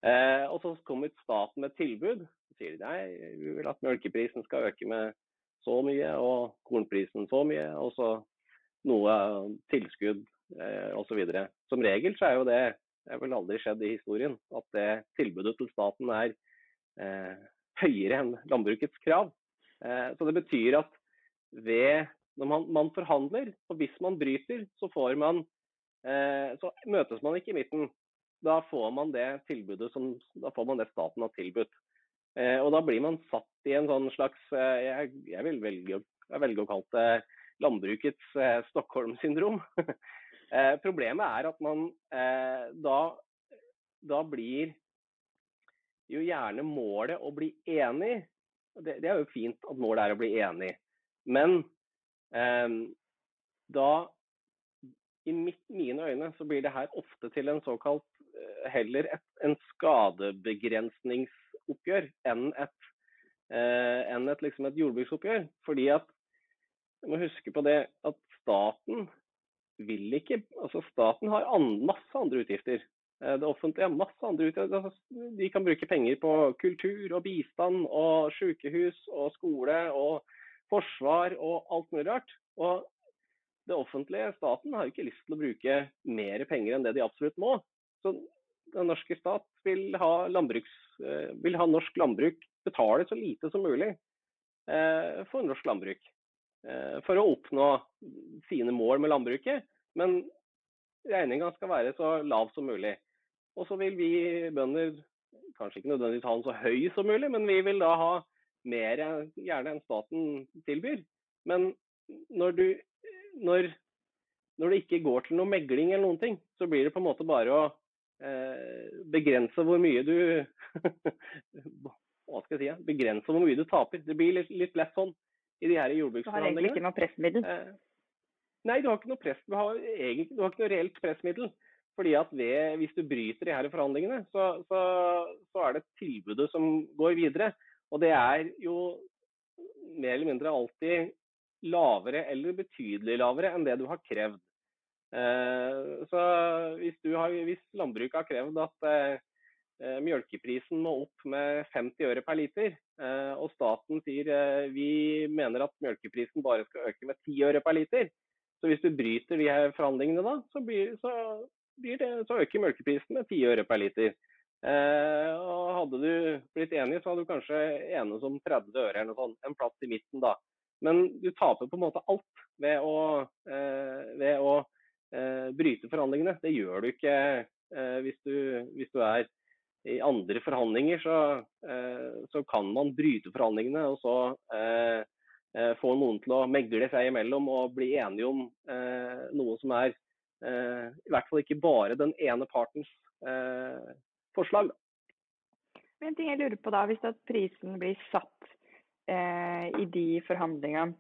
Eh, og så kommer staten med et tilbud. Så sier de nei, vi vil at melkeprisen skal øke med så mye, og kornprisen så mye, og så noe tilskudd eh, osv. Som regel så er jo det det har vel aldri skjedd i historien at det tilbudet til staten er eh, høyere enn landbrukets krav. Eh, så det betyr at ved når man, man, forhandler, og hvis man bryter, så, man, eh, så møtes man ikke i midten da får man det tilbudet som det staten har tilbudt. Eh, og da blir man satt i en sånn slags eh, jeg, jeg, vil velge, jeg velger å kalle det landbrukets eh, Stockholm-syndrom. eh, problemet er at man eh, da, da, blir jo gjerne målet å bli enig. Det, det, er jo fint at målet er å bli enig, men da i mitt, mine øyne så blir det her ofte til en såkalt heller et, en skadebegrensningsoppgjør enn et, eh, enn et, liksom et jordbruksoppgjør. Fordi at du må huske på det at staten vil ikke Altså staten har an, masse andre utgifter. Eh, det offentlige har masse andre utgifter. Altså, de kan bruke penger på kultur og bistand og sykehus og skole og forsvar og alt mulig rart. Og det offentlige, staten, har ikke lyst til å bruke mer penger enn det de absolutt må. Så den norske stat vil ha, eh, vil ha norsk landbruk betale så lite som mulig eh, for norsk landbruk. Eh, for å oppnå sine mål med landbruket. Men regninga skal være så lav som mulig. Og så vil vi bønder kanskje ikke nødvendigvis ha den så høy som mulig, men vi vil da ha mer gjerne enn staten tilbyr. Men når du når, når du ikke går til noe megling eller noen ting, så blir det på en måte bare å begrense hvor mye du Hva skal jeg si? Begrense hvor mye du taper. Det blir litt, litt lett sånn i de her jordbruksforhandlingene. Du har egentlig ikke noe pressmiddel? Eh, nei, du har ikke noe press, du har, egentlig, du har ikke noe reelt pressmiddel. Fordi at ved, Hvis du bryter de her forhandlingene, så, så, så, er det tilbudet som går videre. Og det er jo mer eller mindre alltid lavere eller betydelig lavere enn det du har krevd. Eh, så hvis, har, hvis, landbruket har krevd at eh, eh, mjølkeprisen må opp med 50 øre per liter, og staten sier vi mener at mjølkeprisen bare skal øke med 10 øre per liter, så hvis du bryter de her forhandlingene da, så, blir, så, blir det, så øker mjølkeprisen med 10 øre per liter. Eh, og Hadde du blitt enig, så hadde du kanskje enes om 30 øre eller noe sånt. En plass i midten da. Men du taper på en måte alt ved å, eh, ved å eh, bryte forhandlingene. Det gjør du ikke eh, hvis, du, hvis, du, er i andre forhandlinger. Så, eh, så kan man bryte forhandlingene og så eh, eh, få noen til å megle seg imellom og bli enige om eh, noe som er i hvert fall ikke bare den ene partens forslag. En ting jeg lurer på da, Hvis prisen blir satt i de forhandlingene,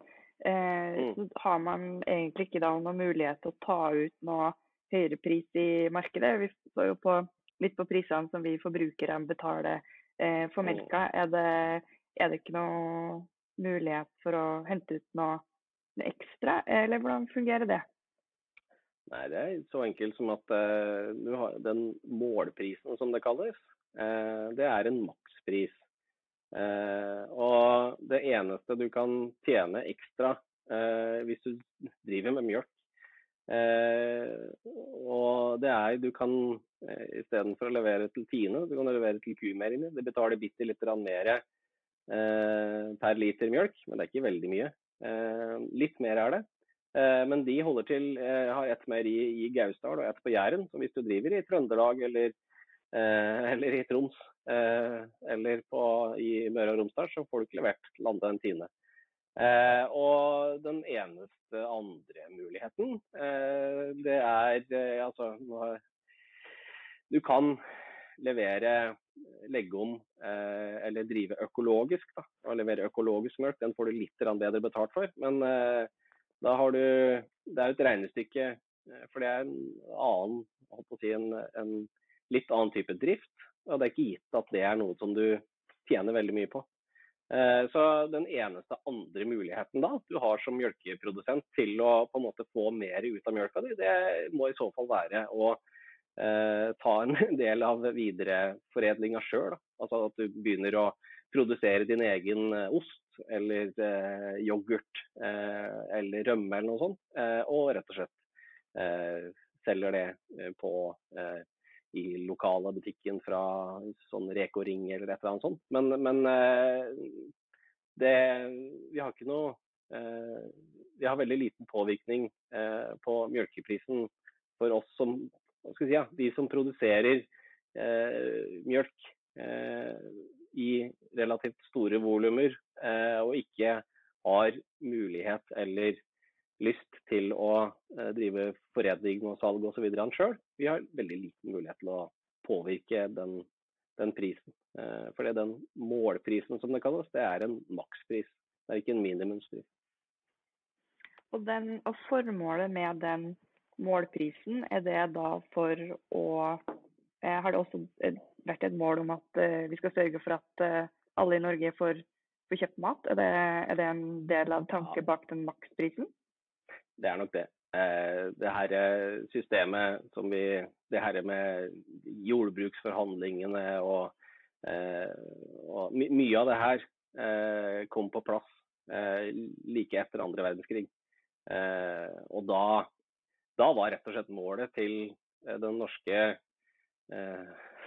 Eh, mm. Så har man egentlig ikke da noen mulighet til å ta ut noe høyere pris i markedet. Vi så jo på, litt på prisene som vi forbrukere betaler eh, for mm. melka. Er det, er det ikke noe mulighet for å hente ut noe ekstra, eller hvordan fungerer det? Nei, Det er så enkelt som at har, den målprisen, som det kalles, uh, det er en makspris. Uh, og det eneste du kan tjene ekstra hvis du driver med mjølk, og det er du kan istedenfor å levere til Tine, du kan levere til Kumeieriene. Det betaler bitte litt mer per liter mjølk, men det er ikke veldig mye. litt mer er det. Eh, men de holder til, eh, har ett meieri i Gausdal og ett på Jæren. Så hvis du driver i Trøndelag eller, eh, eller i Troms eller på, i Møre og Romsdal, så får du ikke levert landet en tine. og den eneste andre muligheten, det er altså Du kan levere, legge om eller drive økologisk. Da. Og levere økologisk mjølk, den får du litt bedre betalt for. Men da har du Det er et regnestykke, eh, for det er en annen si, en, en, litt annen type drift. Og det er ikke gitt at det er noe som du tjener veldig mye på. Eh, så den eneste andre muligheten da du har som mjølkeprodusent til å på en måte få mer ut av mjølka di, det må i så fall være å eh, ta en del av videreforedlinga sjøl. Altså at du begynner å produsere din egen ost eller eh, yoghurt eh, eller rømme eller noe sånt. Eh, og rett og slett selger det på i lokale butikken fra sånn Reko Ring eller et eller annet sånt. Men, men det, vi har ikke noe Vi har veldig liten påvirkning på mjølkeprisen for oss som si, ja, de som produserer mjølk i relativt store volumer, eh, og ikke har mulighet eller lyst til å eh, drive foredling og salg osv. han sjøl. Vi har veldig liten mulighet til å påvirke den, den prisen. Eh, for den målprisen som det kalles, det er en makspris. Det er ikke en minimumspris. Og, den, og formålet med den målprisen, er det da for å Har det også vært et mål om at vi skal sørge for at alle i Norge får, får kjøpt mat? Er det, er det, en del av tanken bak den maksprisen? Det er nok det. Uh, det her systemet som vi Det her med jordbruksforhandlingene og, og my, mye av det her kom på plass like etter andre verdenskrig. og da, da var rett og slett målet til den norske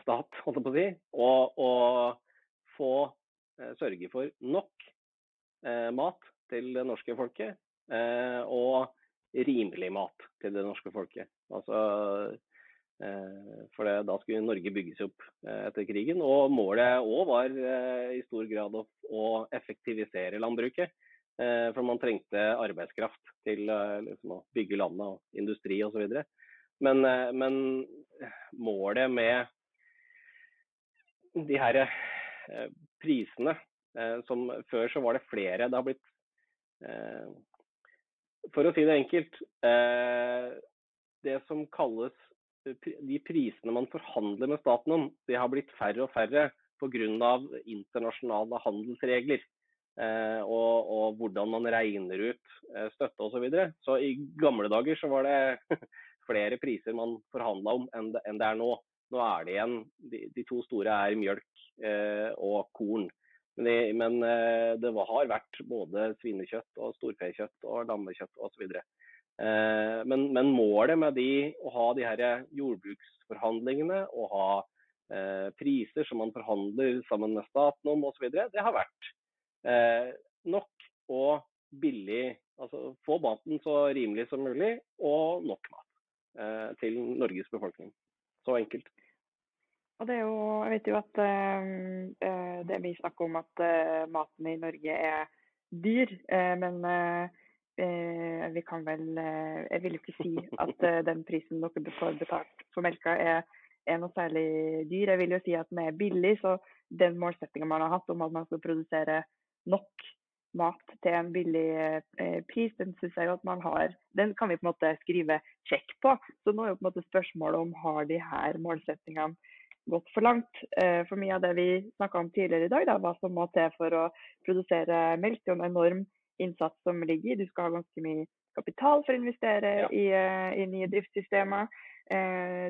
stat, holdt jeg på å si, å, å få eh, sørge for nok eh, mat til det norske folket. Eh, og rimelig mat til det norske folket. Altså, eh, for det, da skulle Norge bygges opp eh, etter krigen. Og målet òg var eh, i stor grad å, å effektivisere landbruket. For man trengte arbeidskraft til liksom, å bygge landet og industri osv. Men, men målet med de her prisene som Før så var det flere. Det har blitt For å si det enkelt Det som kalles de prisene man forhandler med staten om, de har blitt færre og færre pga. internasjonale handelsregler. Eh, og, og, hvordan man regner ut eh, støtte osv. Så, videre. så i gamle dager så var det flere priser man forhandla om enn det, det, er nå. Nå er det igjen De, de to store er mjølk eh, og korn. Men, det, men eh, det har vært både svinekjøtt og storfekjøtt og lammekjøtt osv. Eh, men, men målet med de, å ha de her jordbruksforhandlingene og ha eh, priser som man forhandler sammen med staten om osv., det har vært nok og billig. Altså få maten så rimelig som mulig, og nok mat til Norges befolkning. Så enkelt. Og det er jo, jeg vet jo at uh, det er mye snakk om at uh, maten i Norge er dyr. Uh, men vi kan vel Jeg vil jo ikke si at den prisen dere får betalt for melka er, er, noe særlig dyr. Jeg vil jo si at den er billig. Så den målsettinga man har hatt om at man skal produsere nok mat til en billig pris, den synes jeg at man har Den kan vi på en måte skrive sjekk på. Så nå er jo på en måte spørsmålet om har de her målsettingene gått for langt. Eh, for mye av det vi snakka om tidligere i dag, da, hva som må til for å produsere melk, det er en enorm innsats som ligger i. Du skal ha ganske mye kapital for å investere ja. i, eh, i, nye driftssystemer.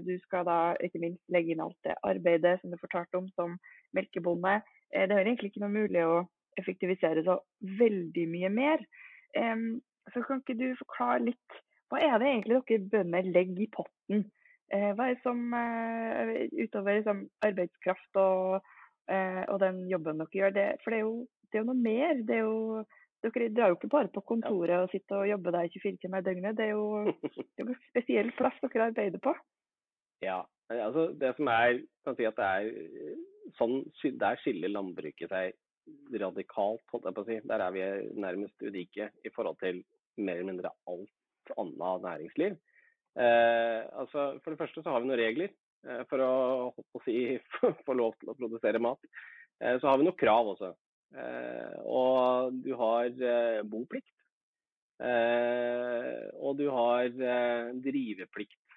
Du skal da ikke minst legge inn alt det arbeidet som du fortalte om som melkebonde. Det er egentlig ikke noe mulig å effektivisere så veldig mye mer. Så kan ikke du forklare litt hva er det egentlig dere bønder legger i potten? Eh, hva er det som eh, utover liksom, arbeidskraft og, eh, og, den jobben dere gjør? Det, for det er, jo, det er jo noe mer. Det er jo, dere drar jo ikke bare på kontoret og sitter og jobber der 24 timer i døgnet. Det er jo det en spesiell plass dere arbeider på. Ja, altså det som er, kan si at det er sånn, Der skiller landbruket seg radikalt, holdt jeg på å si. Der er vi nærmest unike i forhold til mer eller mindre alt annet næringsliv. Eh, altså, for det første så har vi noen regler eh, for å, å si, få lov til å produsere mat. Eh, så har vi noen krav også. Og du har boplikt. Og du har driveplikt.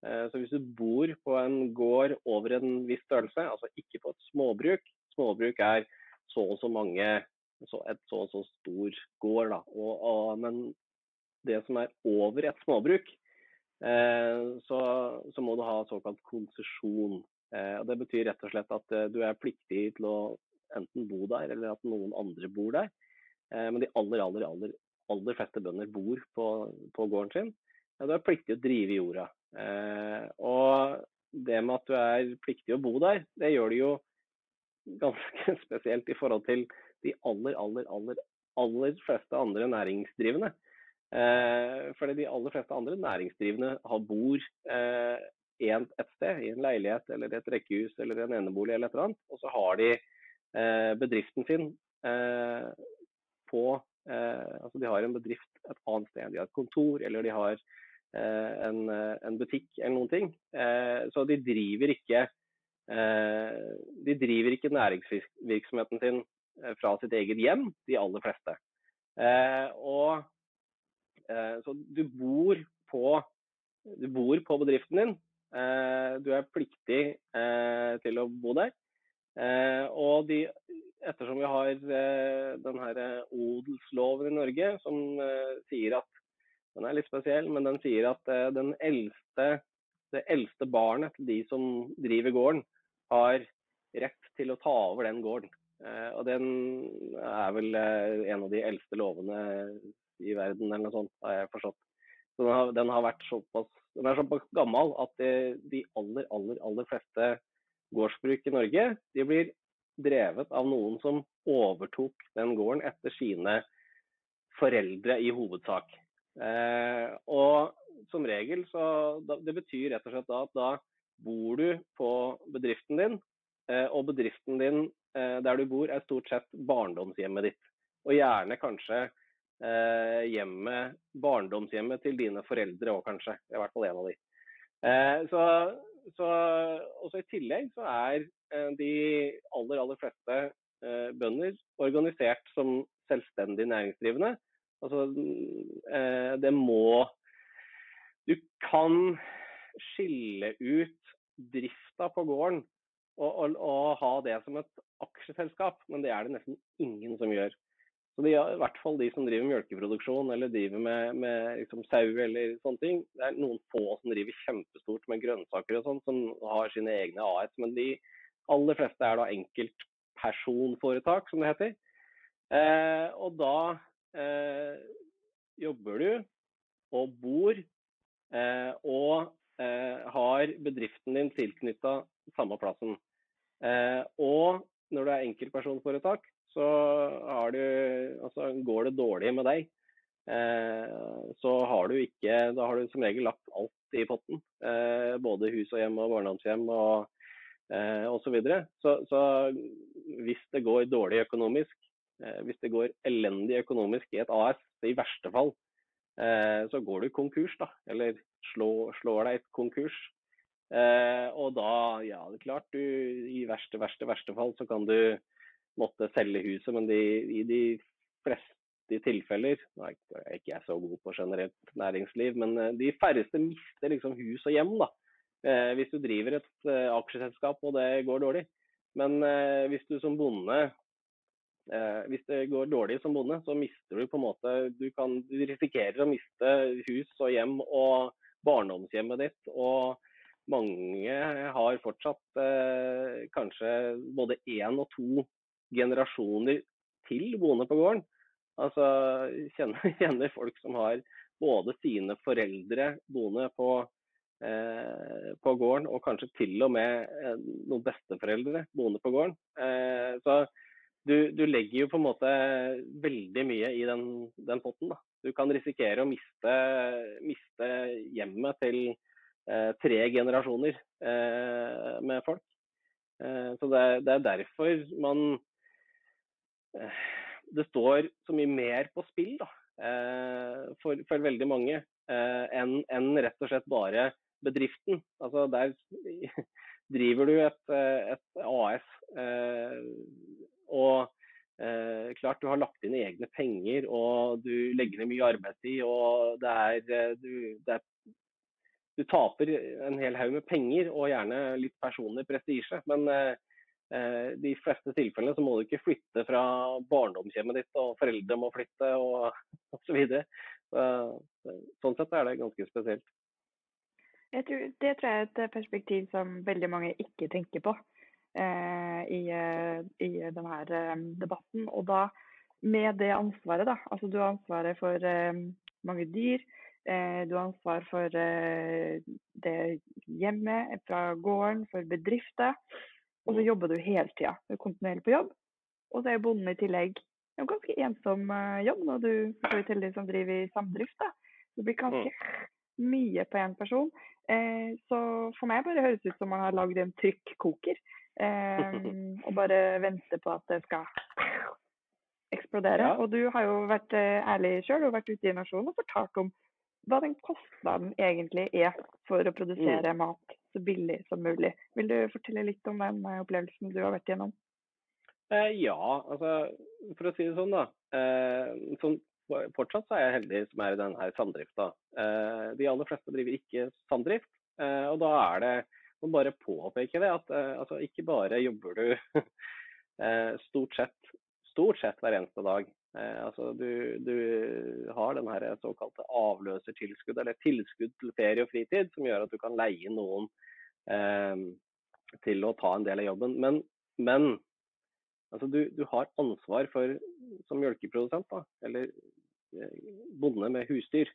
Så hvis du bor på en gård over en viss størrelse, altså ikke på et småbruk Småbruk er så og så mange så et så og så stor gård. Da. Og, og, men det som er over et småbruk, så, så, må du ha såkalt konsesjon. Eh, og Det betyr rett og slett at eh, du er pliktig til å enten bo der, eller at noen andre bor der. Men de aller, aller, aller, aller fleste bønder bor på, på gården sin. Ja, du er pliktig å drive jorda. Og det med at du er pliktig å bo der, det gjør det jo ganske spesielt i forhold til de aller, aller, aller, aller fleste andre næringsdrivende. Eh, fordi de aller fleste andre næringsdrivende har bor eh, et sted, i en leilighet eller et rekkehus eller en enebolig eller et eller annet. Og så har de eh, bedriften sin eh, på eh, Altså de har en bedrift et annet sted. De har et kontor eller de har eh, en, en, butikk eller noen ting. så de driver ikke de driver ikke næringsvirksomheten sin fra sitt eget hjem, de aller fleste. og Eh, så du bor på, du bor på bedriften din. Eh, du er pliktig eh, til å bo der. Og de, ettersom vi har den her odelsloven i Norge som sier at den er litt spesiell, men den sier at den eldste, det eldste barnet til de som driver gården, har rett til å ta over den gården. Og den er vel en av de eldste lovene i verden, eller noe sånt, har jeg forstått. Så den har, den har såpass, den er såpass gammel at de, de aller, aller, aller fleste gårdsbruk i Norge de blir drevet av noen som overtok den gården etter sine foreldre i hovedsak. Eh, og som regel så da, Det betyr rett og slett da at da bor du på bedriften din, eh, og bedriften din eh, der du bor er stort sett barndomshjemmet ditt. Og gjerne kanskje hjemmet, barndomshjemmet til dine foreldre òg, kanskje. I hvert fall en av de. Eh, så, så, også I tillegg så er eh, de aller, aller fleste eh, bønder organisert som selvstendig næringsdrivende. Altså, eh, det må Du kan skille ut drifta på gården og, og, og, ha det som et aksjeselskap, men det er det nesten ingen som gjør. Så de, I hvert fall de som driver melkeproduksjon eller driver med, med liksom sau eller sånne ting. Det er noen få som driver kjempestort med grønnsaker og sånn, som har sine egne AS. Men de aller fleste er da enkeltpersonforetak, som det heter. Eh, og da eh, jobber du og bor eh, og eh, har bedriften din tilknytta samme plassen. Eh, og når du er enkeltpersonforetak, så du, altså, går det dårlig med deg, eh, så har du ikke Da har du som regel lagt alt i potten. Eh, både hus og hjem og barndomshjem og eh, osv. Så, så Så hvis det går dårlig økonomisk, eh, hvis det går elendig økonomisk i et AS, i verste fall, eh, så går du konkurs, da. Eller slår, slår deg konkurs. Eh, og da, ja, det er klart, du i verste, verste, verste fall så kan du måtte selge huset, men de, i de fleste tilfeller Nå er ikke jeg så god på generelt næringsliv, men eh, de færreste mister liksom hus og hjem da, eh, hvis du driver et eh, aksjeselskap og det går dårlig. Men hvis du som bonde hvis det går dårlig som bonde, så mister du på en måte Du, kan, du risikerer å miste hus og hjem og barndomshjemmet ditt. Og mange har fortsatt eh, kanskje både én og to generasjoner til boende på gården. Altså kjenner, kjenner folk som har både sine foreldre boende på, eh, på gården, og kanskje til og med eh, noen besteforeldre boende på gården. Eh, så du, du, legger jo på en måte veldig mye i den, den potten. Da. Du kan risikere å miste, miste hjemmet til eh, tre generasjoner eh, med folk. Eh, så det, det, er derfor man Det står så mye mer på spill da, eh, for, for, veldig mange eh, enn en rett og slett bare bedriften. Altså Der driver du et, et AS og eh, klart du har lagt inn egne penger og du legger ned mye arbeidstid. og det er, eh, du, det er, du taper en hel haug med penger og gjerne litt personlig prestisje. Men eh, eh de fleste tilfellene så må du ikke flytte fra barndomshjemmet ditt, og foreldre må flytte og osv. Så sånn sett er det ganske spesielt. Tror, det tror jeg er et perspektiv som veldig mange ikke tenker på. Eh, i, eh, i denne eh, debatten. Og da med det ansvaret, da. Altså du har ansvaret for mange dyr. Du har ansvar for det hjemmet, fra gården, for bedrifter. Og så jobber du hele tida. Du er kontinuerlig på jobb. Og så er bonden i tillegg en ganske ensom jobb når du får til de som driver i samdrift. da. Det blir ganske mm. mye på én person. så for meg bare høres ut som man har lagd en trykkoker. Eh, og bare venter på at det skal eksplodere. Ja. Og du har jo vært uh, ærlig sjøl og vært ute i Nasjonen og fortalt om hva den kostnaden egentlig er for å produsere mm. mat så billig som mulig. Vil du fortelle litt om den uh, opplevelsen du har vært igjennom? Eh, ja, altså for å si det sånn, da. Sånn, fortsatt så er jeg heldig som er i denne samdrifta. de aller fleste driver ikke samdrift, og da er det må bare påpeke det at eh, altså, ikke bare jobber du eh, stort sett, stort sett hver eneste dag. Eh, altså, du, du, har den her såkalte avløsertilskudd, eller tilskudd til ferie og fritid, som gjør at du kan leie noen eh, til å ta en del av jobben. Men, men altså, du, du, har ansvar for, som mjølkeprodusent, eller bonde med husdyr,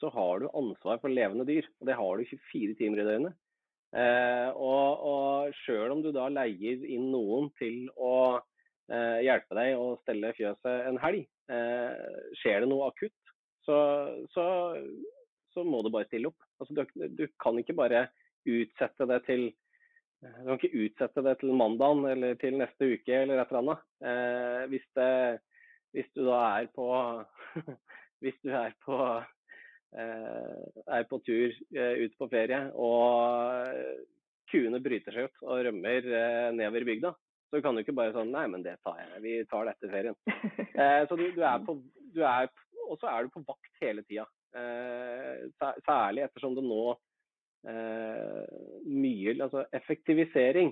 så har du ansvar for levende dyr. Og det har du 24 timer i døgnet. Eh, og, og sjøl om du da leier inn noen til å eh, hjelpe deg å stelle fjøset en helg, eh, skjer det noe akutt, så, så, så, må du bare stille opp. Altså, du, du, kan ikke bare utsette det til du kan ikke utsette det til mandagen eller til neste uke eller et eller annet. Eh, hvis, det, hvis, du da er på Hvis du er på Eh, er på tur eh, ut på ferie, og kuene bryter seg ut og rømmer eh, nedover bygda, så kan du ikke bare sånn Nei, men det tar jeg. Vi tar det etter ferien. så du, du, er på du er, Og så er du på vakt hele tida. særlig ettersom det nå mye Altså effektivisering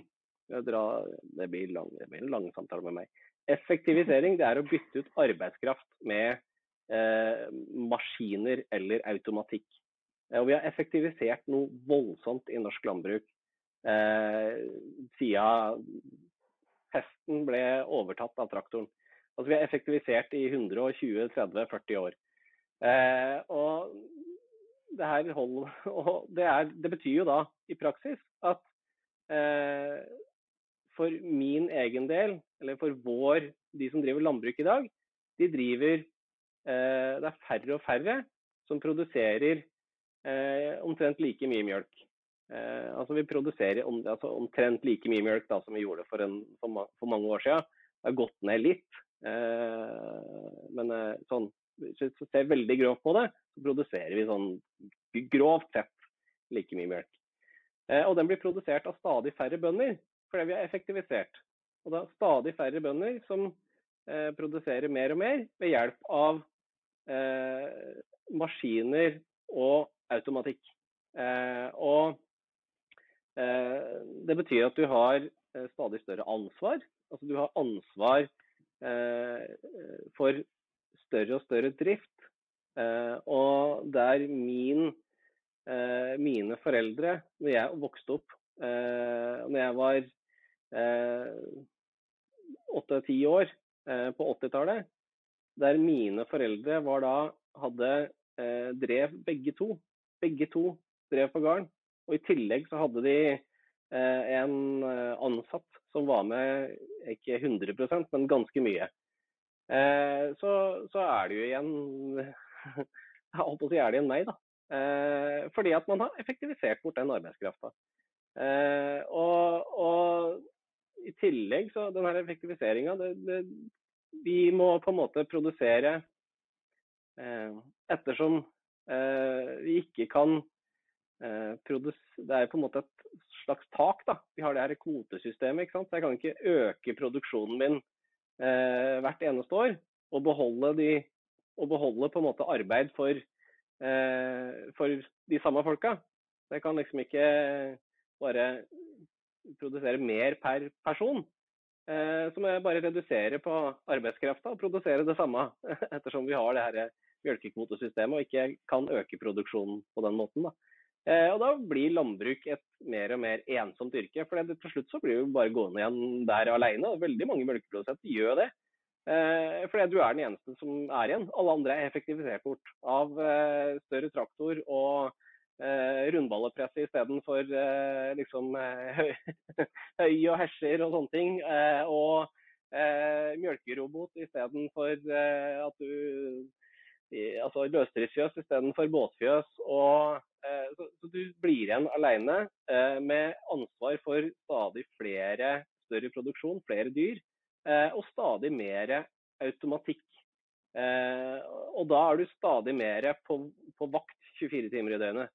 dra, det, blir lang, det blir en lang samtale med meg. Effektivisering det er å bytte ut arbeidskraft med eh, maskiner eller automatikk. Eh, og vi har effektivisert noe voldsomt i norsk landbruk eh, siden hesten ble overtatt av traktoren. Altså Vi har effektivisert i 120-30-40 år. Eh, og det, hold, og det, er, det, betyr jo da i praksis at eh, for min egen del, eller for vår, de som driver landbruk i dag, de driver Eh, det er færre og færre som produserer eh, omtrent like mye mjølk. Eh, altså Vi produserer om, altså omtrent like mye mjølk da, som vi gjorde for, en, for, for, mange år siden. Det har gått ned litt. men sånn, hvis vi ser veldig grovt på det, så produserer vi sånn grovt sett like mye mjølk. og den blir produsert av stadig færre bønder, fordi vi har effektivisert. Og det er stadig færre bønder som eh, produserer mer og mer ved hjelp av eh, maskiner og automatikk. Eh, og det betyr at du har eh, stadig større ansvar. Altså du har ansvar eh, for større og større drift. Eh, og der min, eh, mine foreldre, når jeg vokste opp, eh, når jeg var åtte-ti år på 80-tallet, der mine foreldre var da hadde drev begge to. Begge to drev på gården. Og i tillegg så hadde de Eh, en eh, ansatt som var med, ikke 100% men ganske mye. Eh, så, så er det jo igjen Jeg holdt på å si er det igjen meg, da. Fordi at man har effektivisert bort den arbeidskrafta. Og, og i tillegg så den her effektiviseringa Vi må på en måte produsere ettersom vi ikke kan det er på en måte et slags tak. da. Vi har det her kvotesystemet. ikke sant? Så jeg kan ikke øke produksjonen min eh, hvert eneste år og beholde, de, og beholde på en måte arbeid for, eh, for de samme folka. Så jeg kan liksom ikke bare produsere mer per person. Eh, så må jeg bare redusere på arbeidskrafta og produsere det samme, ettersom vi har det her mjølkekvotesystemet og ikke kan øke produksjonen på den måten. da. Eh, og da blir landbruk et mer og mer ensomt yrke. For til slutt så blir du bare gående igjen der alene. Og veldig mange melkeprodusenter gjør det. Eh, fordi du er den eneste som er igjen. Alle andre er effektivisert bort av eh, større traktor og rundballepress istedenfor liksom høy, og hesjer og sånne ting. Og mjølkerobot istedenfor at du altså løsdriftsfjøs istedenfor båtfjøs. Og, eh, så, så, du blir igjen alene eh, med ansvar for stadig flere større produksjon, flere dyr, eh, og stadig mer automatikk. Eh, og da er du stadig mer på, på vakt 24 timer i døgnet.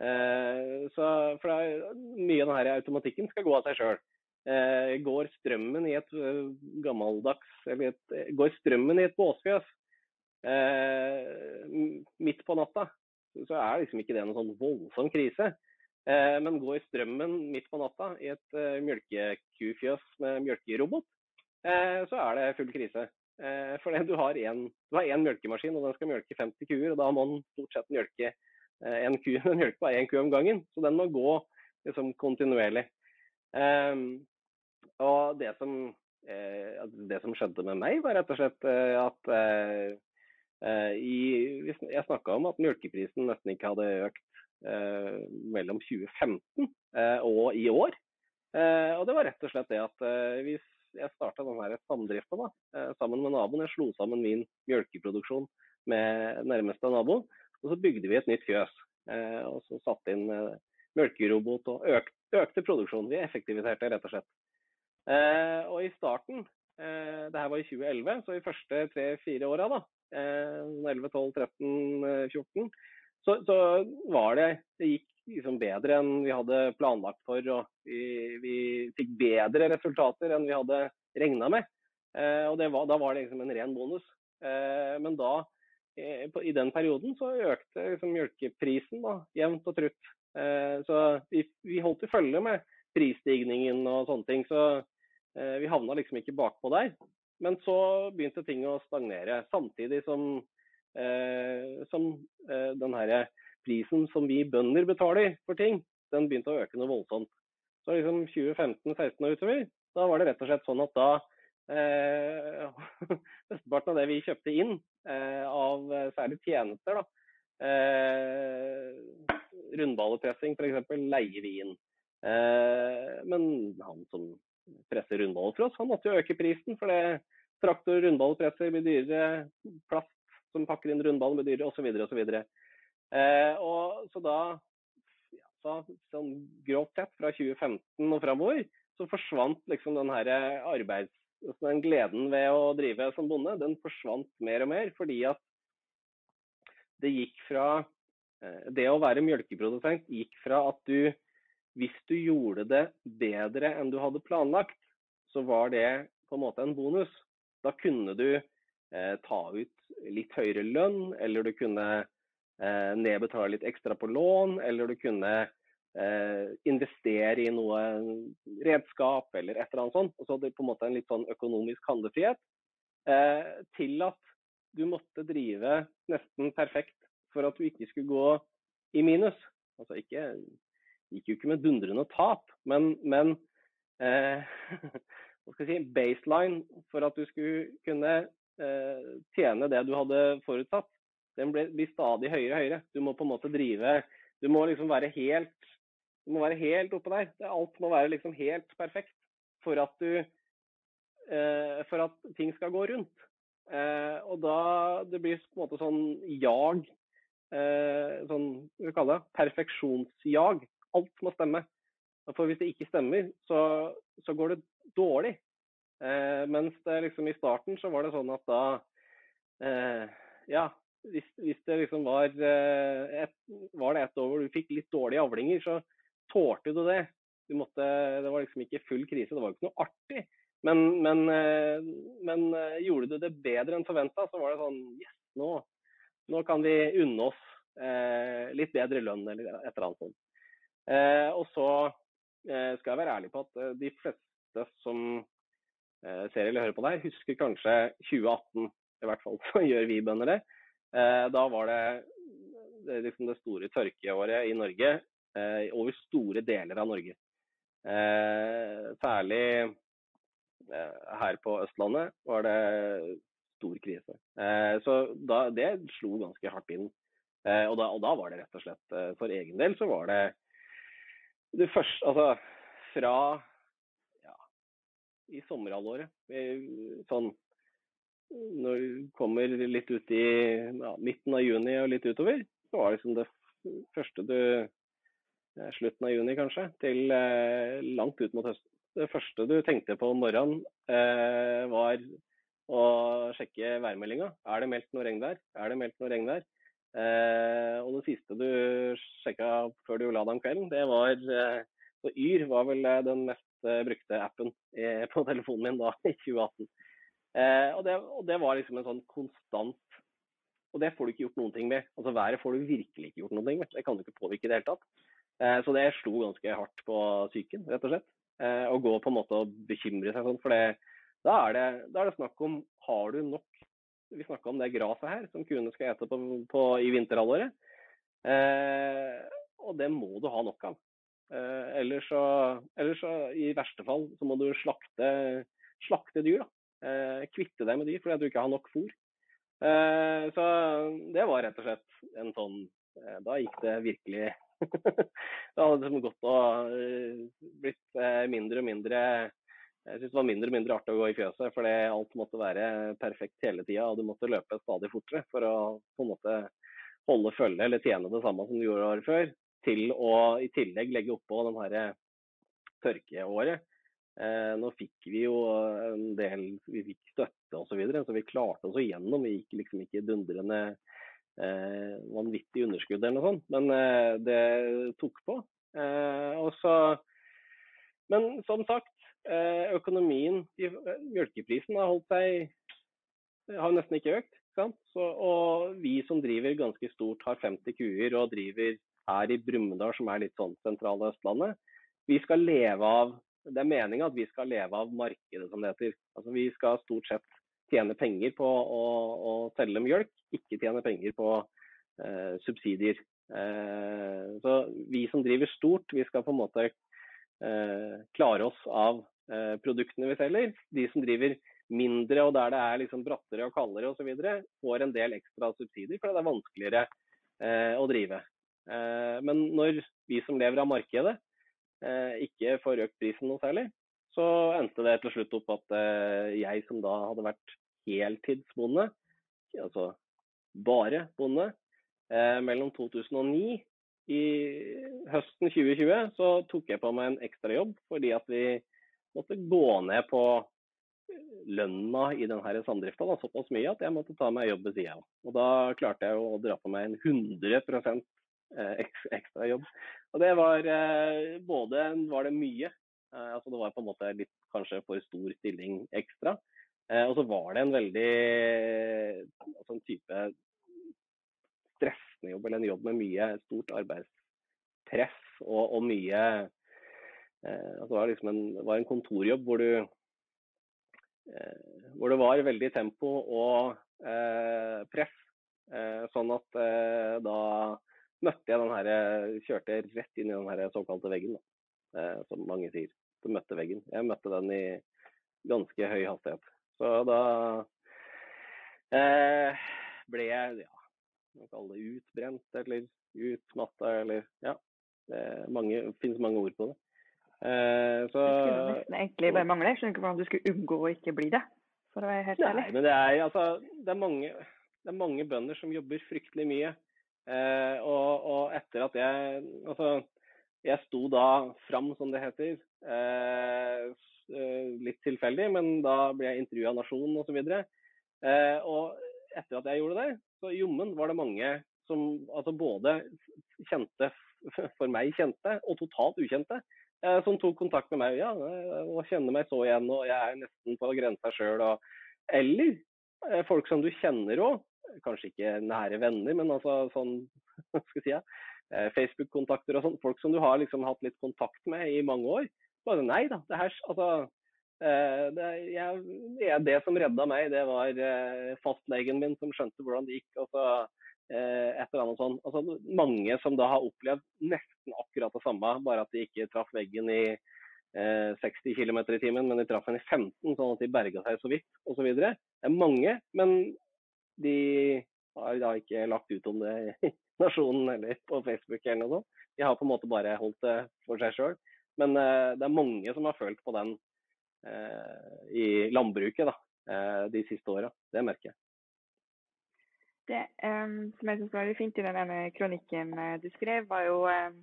Eh, så, for er, mye av denne automatikken skal gå av seg sjøl. Eh, går strømmen i et gammeldags eller et, går strømmen i et båsfjøs, midt på natta, så er liksom ikke det noen sånn voldsom krise. Eh, men gå i strømmen midt på natta i et eh, mjølkekufjøs med mjølkerobot, eh, så er det full krise. Eh, for du har én mjølkemaskin, og den skal mjølke 50 kuer. og Da må den stort sett mjølke eh, en ku, den mjølker bare én ku om gangen. Så den må gå liksom, kontinuerlig. Um, og det som, eh, det som skjedde med meg, var rett og slett at Eh, I, jeg snakka om at melkeprisen nesten ikke hadde økt eh, mellom 2015 eh, og i år. Eh, og det var rett og slett det at eh, hvis jeg starta samdrifta eh, sammen med naboen, jeg slo sammen min melkeproduksjon med nærmeste nabo, og så bygde vi et nytt fjøs. og så satte inn melkerobot og økte, økte produksjonen. Vi effektiviserte rett og slett. og i starten, det her var i 2011, så i første tre-fire åra da, 11, 12, 13, 14, så, så var det Det gikk liksom bedre enn vi hadde planlagt for. og Vi, vi fikk bedre resultater enn vi hadde regna med. Eh, og var, Da var det liksom en ren bonus. Eh, men da, eh, i den perioden, så økte liksom mjølkeprisen da, jevnt og trutt. Eh, så vi, vi holdt i følge med prisstigningen og sånne ting. Så eh, vi havna liksom ikke bakpå der. Men så begynte ting å stagnere, samtidig som, eh, som eh, den her prisen som vi bønder betaler for ting, den begynte å øke noe voldsomt. Så liksom 2015-16 og utover, da var det rett og slett sånn at da eh, Mesteparten av det vi kjøpte inn eh, av særlig tjenester, da, eh, rundballepressing f.eks., leier vi inn. Eh, men han som presse rundballer for oss. Han måtte jo øke prisen, for det traktor- og rundballpresser blir dyrere. Plast som pakker inn rundballen blir dyrere, osv. osv. Eh, og så da, ja, så, sånn grovt sett, fra 2015 og framover, så forsvant liksom den her arbeids... Altså den gleden ved å drive som bonde, den forsvant mer og mer. Fordi at det gikk fra eh, Det å være mjølkeprodusent gikk fra at du hvis du gjorde det bedre enn du hadde planlagt, så var det på en måte en bonus. Da kunne du eh, ta ut litt høyere lønn, eller du kunne eh, nedbetale litt ekstra på lån, eller du kunne eh, investere i noe redskap eller et eller annet sånt. Og så hadde du på en måte en litt sånn økonomisk handlefrihet. Eh, til at du måtte drive nesten perfekt for at du ikke skulle gå i minus. Altså ikke gikk jo ikke med dundrende tap, men, men eh, hva skal jeg si, baseline for at du skulle kunne eh, tjene det du hadde forutsatt, den blir, blir stadig høyere og høyere. Du må på en måte drive Du må liksom være helt du må være helt oppe der. Alt må være liksom helt perfekt for at du eh, For at ting skal gå rundt. Eh, og da Det blir på en måte sånn jag. Eh, sånn hva skal vi kalle det? Perfeksjonsjag. Alt må stemme. For hvis det ikke stemmer, så, så går det dårlig. Eh, mens det liksom i starten så var det sånn at da eh, Ja, hvis, hvis, det liksom var, eh, et, var det et år hvor du fikk litt dårlige avlinger, så tålte du det. Du måtte, det var liksom ikke full krise, det var ikke noe artig. Men, men, eh, men eh, gjorde du det bedre enn forventa, så var det sånn Yes, nå, nå kan vi unne oss litt bedre lønn eller et eller annet sånt. Eh, og så eh, skal jeg være ærlig på at de fleste som ser eller hører på deg, husker kanskje 2018. I hvert fall så gjør vi bønder det. Eh, da var det, det, liksom det store tørkeåret i Norge eh, over store deler av Norge. Eh, særlig her på Østlandet var det stor krise. Så da, det slo ganske hardt inn. Og da, og da, var det rett og slett For egen del så var det det første Altså fra ja, i sommerhalvåret, sånn når du kommer litt ut i ja, midten av juni og litt utover, så var det liksom det første du eh, Slutten av juni, kanskje, til eh, langt ut mot høsten. Det første du tenkte på om morgenen, eh, var å sjekke værmeldinga. Er det meldt noe regn der? Er det meldt noe regn der? Eh, og det siste du sjekka før du la deg om kvelden, det var eh, Yr var vel eh, den mest brukte appen på telefonen min da, i 2018. Eh, og, det, og, det, var liksom en sånn konstant Og det får du ikke gjort noen ting med. Altså Været får du virkelig ikke gjort noen ting med. Det kan du ikke påvirke i det hele tatt. Eh, så det slo ganske hardt på psyken, rett og slett. Eh, å gå på en måte og bekymre seg sånn. For det, da, er det, da er det snakk om har du nok Vi snakka om det graset her som kuene skal ete på, på, i vinterhalvåret. Eh, og det må du ha nok av. Eh, ellers så, ellers så, i verste fall, så må du slakte, slakte dyr. Eh, kvitte deg med dyr fordi du ikke har nok fôr. Eh, så det var rett og slett en sånn eh, Da gikk det virkelig Det hadde liksom gått og blitt mindre og mindre jeg synes det var mindre og mindre artig å gå i fjøset, fordi alt måtte være perfekt hele tida. Og du måtte løpe stadig fortere for å på en måte holde følge eller tjene det samme som du gjorde året før. Til å i tillegg legge oppå den her tørkeåret Eh, nå fikk vi jo en del vi fikk støtte osv., så, videre, så vi klarte oss igjennom. Vi gikk liksom ikke dundrende eh, vanvittig underskudd eller noe sånt, men eh, det tok på. Eh, så, men som sagt, økonomien Mjølkeprisen har holdt seg har nesten ikke økt. Så, og vi som driver ganske stort, har 50 kuer og driver her i Brumunddal, som er litt sånn sentrale Østlandet. Vi skal leve av det er meninga at vi skal leve av markedet, som det heter. Altså, vi skal stort sett tjene penger på å, å selge mjølk, ikke tjene penger på eh, subsidier. Eh, så vi som driver stort, vi skal på en måte eh, klare oss av eh, produktene vi selger. De som driver mindre og der det er liksom brattere og kaldere osv., får en del ekstra subsidier fordi det er vanskeligere eh, å drive. Eh, men når vi som lever av markedet, Eh, ikke får økt prisen noe særlig, så endte det til slutt opp at eh, jeg som da hadde vært heltidsbonde, altså bare bonde, eh, mellom 2009 i høsten 2020 så tok jeg på meg en ekstrajobb fordi at vi måtte gå ned på lønna i denne samdrifta såpass mye at jeg måtte ta meg jobb ved sida av. Og da klarte jeg å dra på meg en 100% ekstra jobb. Og det var eh, både var det mye, eh, altså det var på en måte litt kanskje for stor stilling ekstra. Eh, og så var det en veldig altså en type stressende jobb, eller en jobb med mye stort arbeidspress. og, og mye eh, altså Det var liksom en, var en kontorjobb hvor du hvor det var veldig tempo og eh, press. Eh, sånn at eh, da møtte jeg den her, kjørte rett inn i den her såkalte veggen, da, som mange sier. Så møtte veggen. Jeg møtte den i ganske høy hastighet. Så da ble jeg ja, man kaller det utbrent eller utmatta eller ja. Det mange, finnes mange ord på det. Eh, så, det skulle nesten egentlig bare mangle. Jeg skjønner ikke hvordan du skulle unngå å ikke bli det, for å være helt ærlig. Nei, men det er, altså, det er, mange, det er mange bønder som jobber fryktelig mye. Eh, og, og, etter at jeg Altså, jeg sto da fram, som det heter. Eh, litt tilfeldig, men da ble jeg intervjua av Nationen osv. Eh, og etter at jeg gjorde det, så jommen var det mange som altså både kjente, for meg kjente, og totalt ukjente, som tok kontakt med meg ja, og kjenner meg så igjen, og jeg er nesten på grensa sjøl. Eller eh, folk som du kjenner òg, kanskje ikke nære venner, men altså sånn skal jeg si, eh, Facebook-kontakter og sånn. Folk som du har liksom hatt litt kontakt med i mange år. Bare nei da, det her altså det, jeg, det som redda meg, det var fastlegen min som skjønte hvordan det gikk. og så Eh, et eller annet sånt. Altså, mange som da har opplevd nesten akkurat det samme, bare at de ikke traff veggen i eh, 60 km i timen, men de traff den i 15, sånn at de berga seg så vidt osv. Det er mange, men de har da ikke lagt ut om det i Nasjonen eller på Facebook eller noe sånt. De har på en måte bare holdt det for seg sjøl. Men eh, det er mange som har følt på den eh, i landbruket da, eh, de siste åra. Det merker jeg. Det um, som jeg syns var veldig fint i den ene kronikken uh, du skrev, var jo um,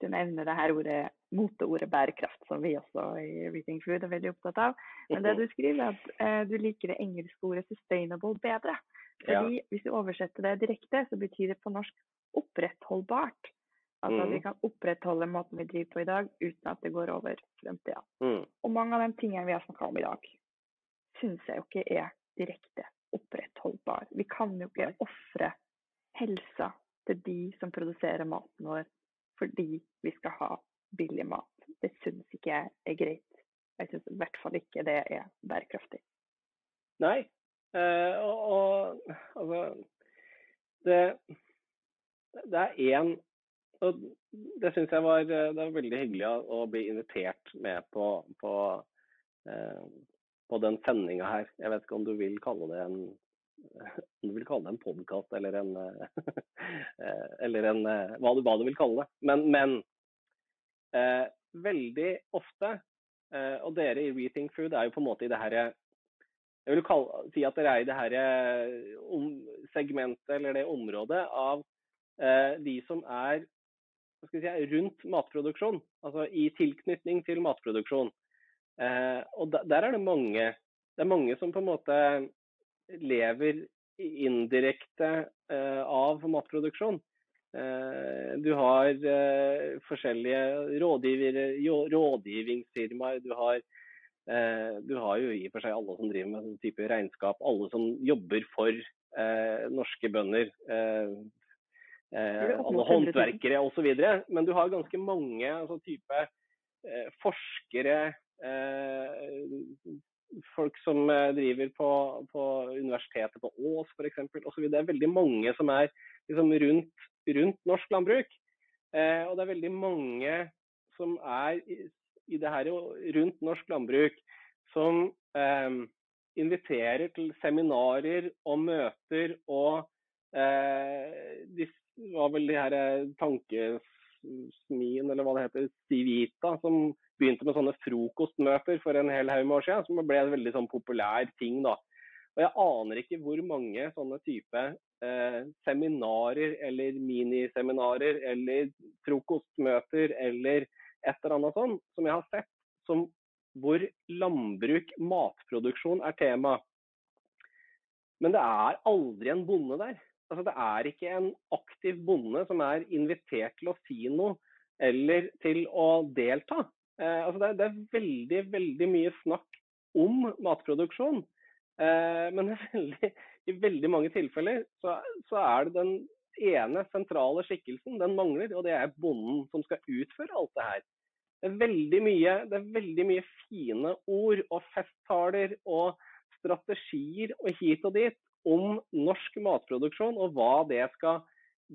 du nevner det her ordet, moteordet bærekraft, som vi også i Reading Food er veldig opptatt av. Men det du skriver, er at uh, du liker det engelske ordet 'sustainable' bedre. Fordi ja. Hvis du oversetter det direkte, så betyr det på norsk 'opprettholdbart'. Altså at vi mm. kan opprettholde måten vi driver på i dag, uten at det går over fremtida. Mm. Og mange av de tingene vi har snakka om i dag, syns jeg jo ikke er direkte opprettholdbar. Vi kan jo ikke ofre helsa til de som produserer maten vår fordi vi skal ha billig mat. Det syns ikke jeg er greit. Jeg syns i hvert fall ikke det er bærekraftig. Nei, eh, og, og, altså Det, det er én og det syns jeg var, det var veldig hyggelig å bli invitert med på, på, eh, på den sendinga her. Jeg vet ikke om du vil kalle det en om du vil kalle det en podkast eller en eh, Eller en hva du, hva du vil kalle det. Men, men eh, veldig ofte, eh, og dere i Rethink Food er jo på en måte i det herre Jeg vil kalle, si at dere er i det herre um, segmentet eller det området av eh, de som er si, rundt matproduksjon. Altså i tilknytning til matproduksjon. Eh, og der er det mange. Det er mange som på en måte lever indirekte eh, av matproduksjon. Eh, du har forskjellige rådgivningsfirmaer. Du har, du har jo i og for seg alle som driver med sånn type regnskap. Alle som jobber for norske bønder. alle håndverkere osv. Men du har ganske mange altså, type forskere, folk som eh, driver på, på universitetet på Ås f.eks. osv. Det er veldig mange som er liksom, rundt, rundt, norsk landbruk. Eh, og det er veldig mange som er i, i det her rundt norsk landbruk som eh, inviterer til seminarer og møter og eh, de var vel de her eh, tankesmien, eller hva det heter, Civita, som begynte med sånne frokostmøter for en hel haug med år siden, som ble en veldig sånn populær ting. da. Og Jeg aner ikke hvor mange sånne type eh, seminarer eller miniseminarer eller frokostmøter eller et eller annet sånn som jeg har sett som hvor landbruk, matproduksjon, er tema. Men det er aldri en bonde der. Altså, det er ikke en aktiv bonde som er invitert til å si noe eller til å delta. Eh, altså det, er, det, er, veldig, veldig mye snakk om matproduksjon. Eh, men veldig, i veldig mange tilfeller så, så, er det den ene sentrale skikkelsen, den mangler, og det er bonden som skal utføre alt det her. Det er veldig mye, er veldig mye fine ord og festtaler og strategier og hit og dit om norsk matproduksjon og hva det skal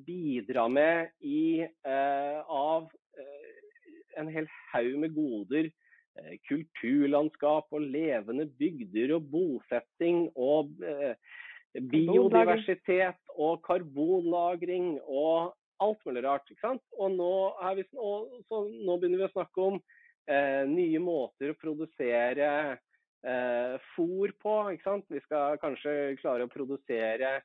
bidra med i, eh, av eh, en hel haug med goder. Eh, kulturlandskap og levende bygder og bosetting og eh, biodiversitet og karbonlagring og alt mulig rart. ikke sant? Og nå, vi, og, nå begynner vi å snakke om eh, nye måter å produsere eh, fôr på. ikke sant? Vi skal kanskje klare å produsere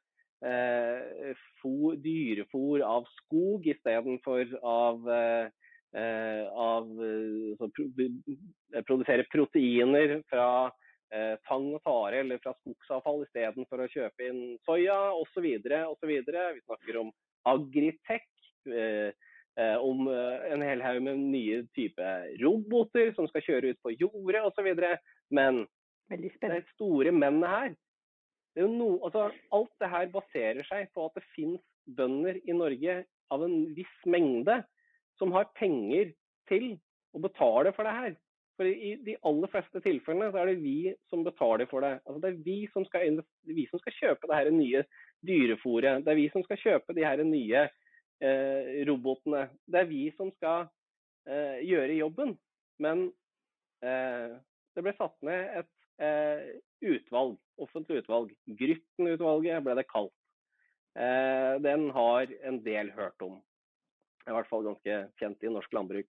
eh, for, dyrefôr av skog istedenfor av, eh, eh av eh, så, Produsere proteiner fra eh, tang og tare eller fra skogsavfall istedenfor å kjøpe inn soya osv. osv. Vi snakker om agritech. Eh, eh, om en hel haug med nye typer roboter som skal kjøre ut på jordet osv. Men det store mennet her det er jo no, altså, Alt det her baserer seg på at det finnes bønder i Norge av en viss mengde som har penger til å betale for det her. For I de aller fleste tilfellene så er det vi som betaler for det. Altså, det er vi som, skal, vi som skal kjøpe det her nye dyrefòret. Det er vi som skal kjøpe de her nye eh, robotene. Det er vi som skal eh, gjøre jobben. Men eh, det ble satt ned et eh, utvalg, offentlig utvalg. Grytten-utvalget ble det kalt. Eh, den har en del hørt om. I hvert fall ganske kjent i norsk landbruk.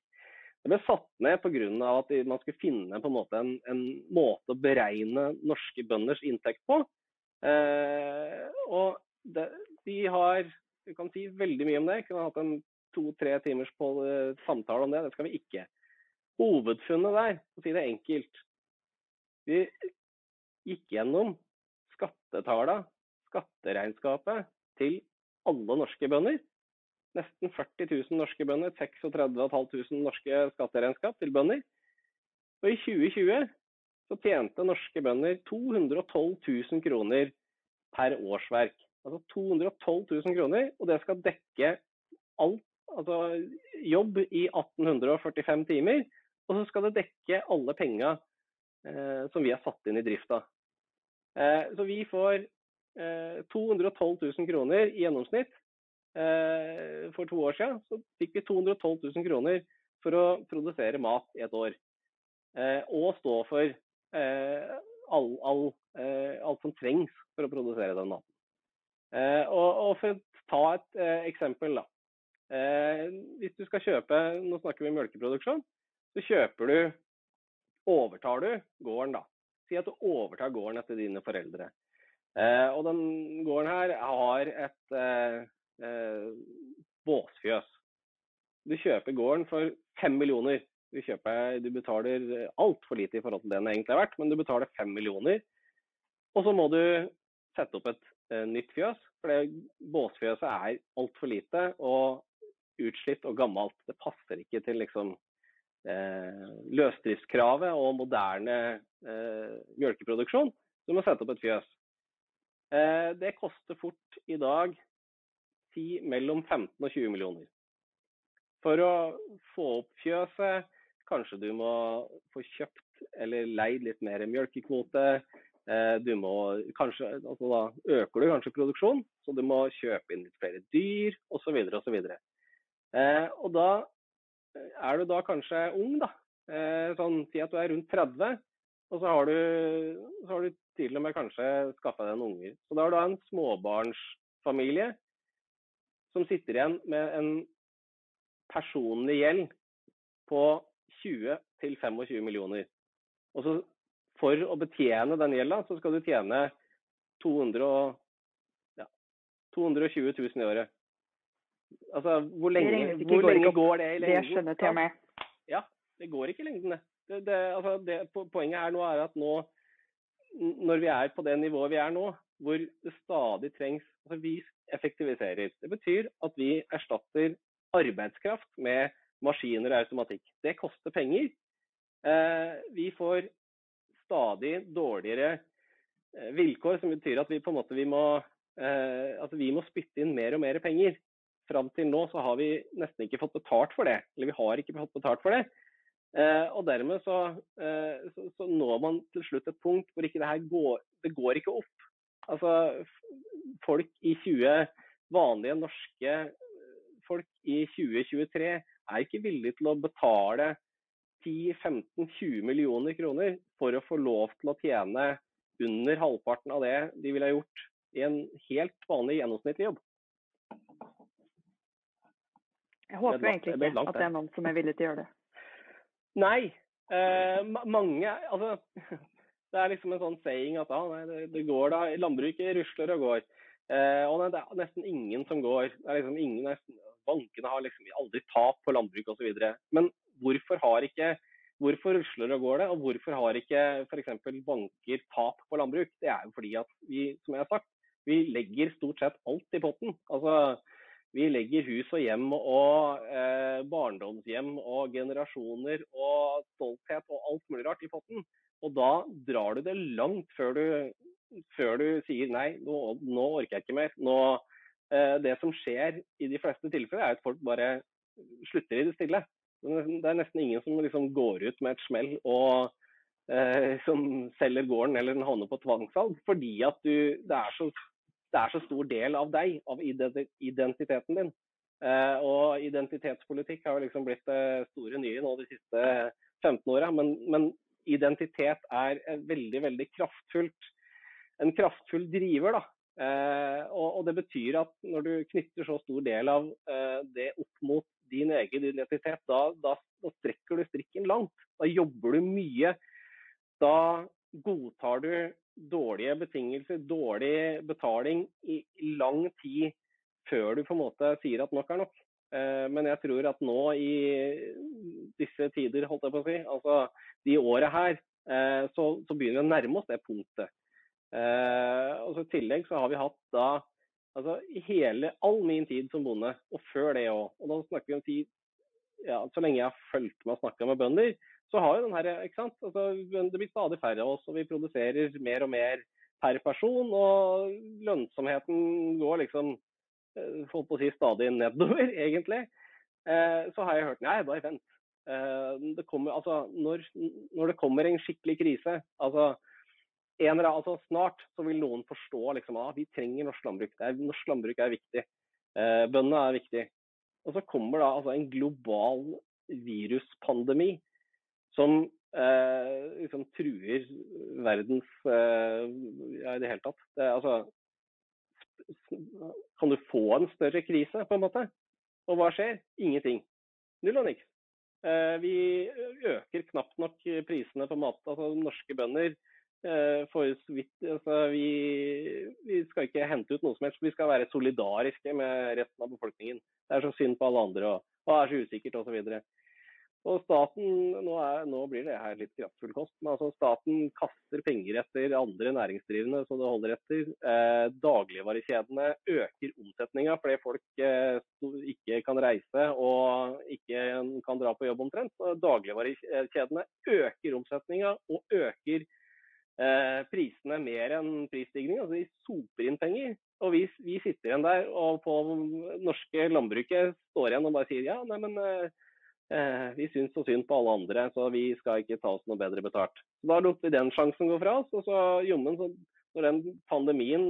Det ble satt ned pga. at man skulle finne en måte en, en, måte å beregne norske bønders inntekt på. Eh, og det, de har vi kan si veldig mye om det. Vi kunne hatt en to-tre timers på, uh, samtale om det. Det skal vi ikke. Hovedfunnet der, for å si det enkelt, vi gikk gjennom skattetallene, skatteregnskapet, til alle norske bønder. Nesten 40 000 norske bønder, 36 500 norske skatteregnskap til bønder. Og i 2020 så tjente norske bønder 212 000 kroner per årsverk. Altså 212 000 kroner, og det skal dekke alt, altså jobb i 1845 timer. Og så skal det dekke alle penga som vi har satt inn i drifta. Eh, så vi får 212 eh, 000 kroner i gjennomsnitt. For to år siden så fikk vi 212 000 kroner for å produsere mat i et år. Og stå for all, all, alt som trengs for å produsere den maten. Og for å ta et eksempel, da. Hvis du skal kjøpe, nå snakker vi melkeproduksjon, så kjøper du overtar du gården, da. Si at du overtar gården etter dine foreldre. Eh, og den gården her har et eh, eh, båsfjøs. Du kjøper gården for fem millioner. Du, kjøper, du betaler altfor lite i forhold til det den egentlig er verdt, men du betaler fem millioner. Og så må du sette opp et eh, nytt fjøs, for båsfjøset er altfor lite og utslitt og gammelt. Det passer ikke til liksom løsdriftskravet og moderne eh, mjølkeproduksjon. Du må sette opp et fjøs. Eh, det koster fort i dag si mellom 15 og 20 millioner. For å få opp fjøset, kanskje du må få kjøpt eller leid litt mer mjølkekvote. Eh, du må, kanskje, altså da øker du kanskje produksjonen, så du må kjøpe inn litt flere dyr osv. osv. Eh, og da er du da kanskje ung, da, eh, sånn si at du er rundt 30, og så har du, så har du til og med kanskje skaffa deg en unger. Så da har du en småbarnsfamilie som sitter igjen med en personlig gjeld på 20-25 millioner. Og så for å betjene den gjelda, så skal du tjene 200, ja, 220 000 i året. Altså, hvor lenge, det hvor lenge går det i lengden? Det skjønner til og med. Ja, det går ikke i lengden, det. det, altså, det poenget her nå er at nå, når vi er på det nivået vi er nå, hvor det stadig trengs altså Vi effektiviserer. Det betyr at vi erstatter arbeidskraft med maskiner og automatikk. Det koster penger. Eh, vi får stadig dårligere eh, vilkår, som betyr at vi på en måte vi må eh, altså vi må spytte inn mer og mer penger. Fram til nå så har vi nesten ikke fått betalt for det. Eller vi har ikke fått betalt for det. Eh, og dermed så, eh, så, så, når man til slutt et punkt hvor det her går Det går ikke opp. Altså folk i 20 vanlige norske folk i 2023 er ikke villige til å betale 10-15-20 millioner kroner for å få lov til å tjene under halvparten av det de ville ha gjort i en helt vanlig gjennomsnittlig jobb. Jeg håper jo egentlig ikke at det er noen som er villig til å gjøre det. Nei. Eh, mange Altså, det er liksom en sånn saying at ah, nei, det, det, går da. Landbruket rusler og går. Eh, og det er nesten ingen som går. Det er liksom ingen, nesten, bankene har liksom aldri tap på landbruk osv. Men hvorfor har ikke Hvorfor rusler og går det, og hvorfor har ikke f.eks. banker tap på landbruk? Det er jo fordi at vi, som jeg har sagt, vi legger stort sett alt i potten. Altså, vi legger hus og hjem og eh, barndomshjem og generasjoner og stolthet og alt mulig rart i potten. Og da drar du det langt før du, før du sier nei, nå, nå, orker jeg ikke mer. Nå, eh, det som skjer i de fleste tilfeller, er at folk bare slutter i det stille. Det er nesten ingen som liksom går ut med et smell og eh, som selger gården eller havner på tvangssalg. Fordi at du, det, er så, det er så stor del av deg, av identiteten din. Eh, og identitetspolitikk har jo liksom blitt det store nye nå de siste 15 åra. Men, men, identitet er veldig, veldig kraftfullt. En kraftfull driver, da. Eh, og, og, det betyr at når du knytter så stor del av eh, det opp mot din egen identitet, da, da, da, strekker du strikken langt. Da jobber du mye. Da godtar du dårlige betingelser, dårlig betaling i lang tid før du på en måte sier at nok er nok. Eh, men jeg tror at nå i disse tider, holdt jeg på å si, altså de åra her, eh, så, så, begynner vi å nærme oss det punktet. Eh, og så I tillegg så har vi hatt da Altså hele, all min tid som bonde, og før det òg. Og da snakker vi om tid ja, Så lenge jeg har fulgt med og snakka med bønder, så har jo den her, ikke sant. Altså, det blir stadig færre av oss, og vi produserer mer og mer per person. Og lønnsomheten går liksom eh, holdt på å si stadig nedover, egentlig. Eh, så har jeg hørt nei, bare vent. Eh, det kommer, altså, når, når det kommer en skikkelig krise, altså en, altså snart så vil noen forstå liksom, at ah, vi trenger norsk landbruk. Er, norsk landbruk er viktig. Bøndene er viktig. Og så kommer da altså en global viruspandemi som eh, liksom truer verdens eh, Ja, i det hele tatt. Det, altså, kan du få en større krise, på en måte? Og hva skjer? Ingenting. Null og niks. Eh, vi øker knapt nok prisene på mat. Altså norske bønder Eh, for så vidt, altså, vi, vi, skal ikke hente ut noe som helst. Vi skal være solidariske med resten av befolkningen. Det er så synd på alle andre og, og er så usikkert osv. Og staten, nå, er, nå, blir det her litt kraftfull kost, men altså staten kaster penger etter andre næringsdrivende som det holder etter. Eh, dagligvarekjedene øker omsetninga fordi folk eh, ikke kan reise og ikke kan dra på jobb omtrent. Så dagligvarekjedene øker omsetninga og øker eh, prisene mer enn prisstigning. Altså de soper inn penger. Og vi, vi, sitter igjen der og på norske landbruket står igjen og bare sier ja, nei, men eh, vi syns så synd på alle andre, så vi skal ikke ta oss noe bedre betalt. Da lot vi den sjansen gå fra oss. Og så jommen, så, når den pandemien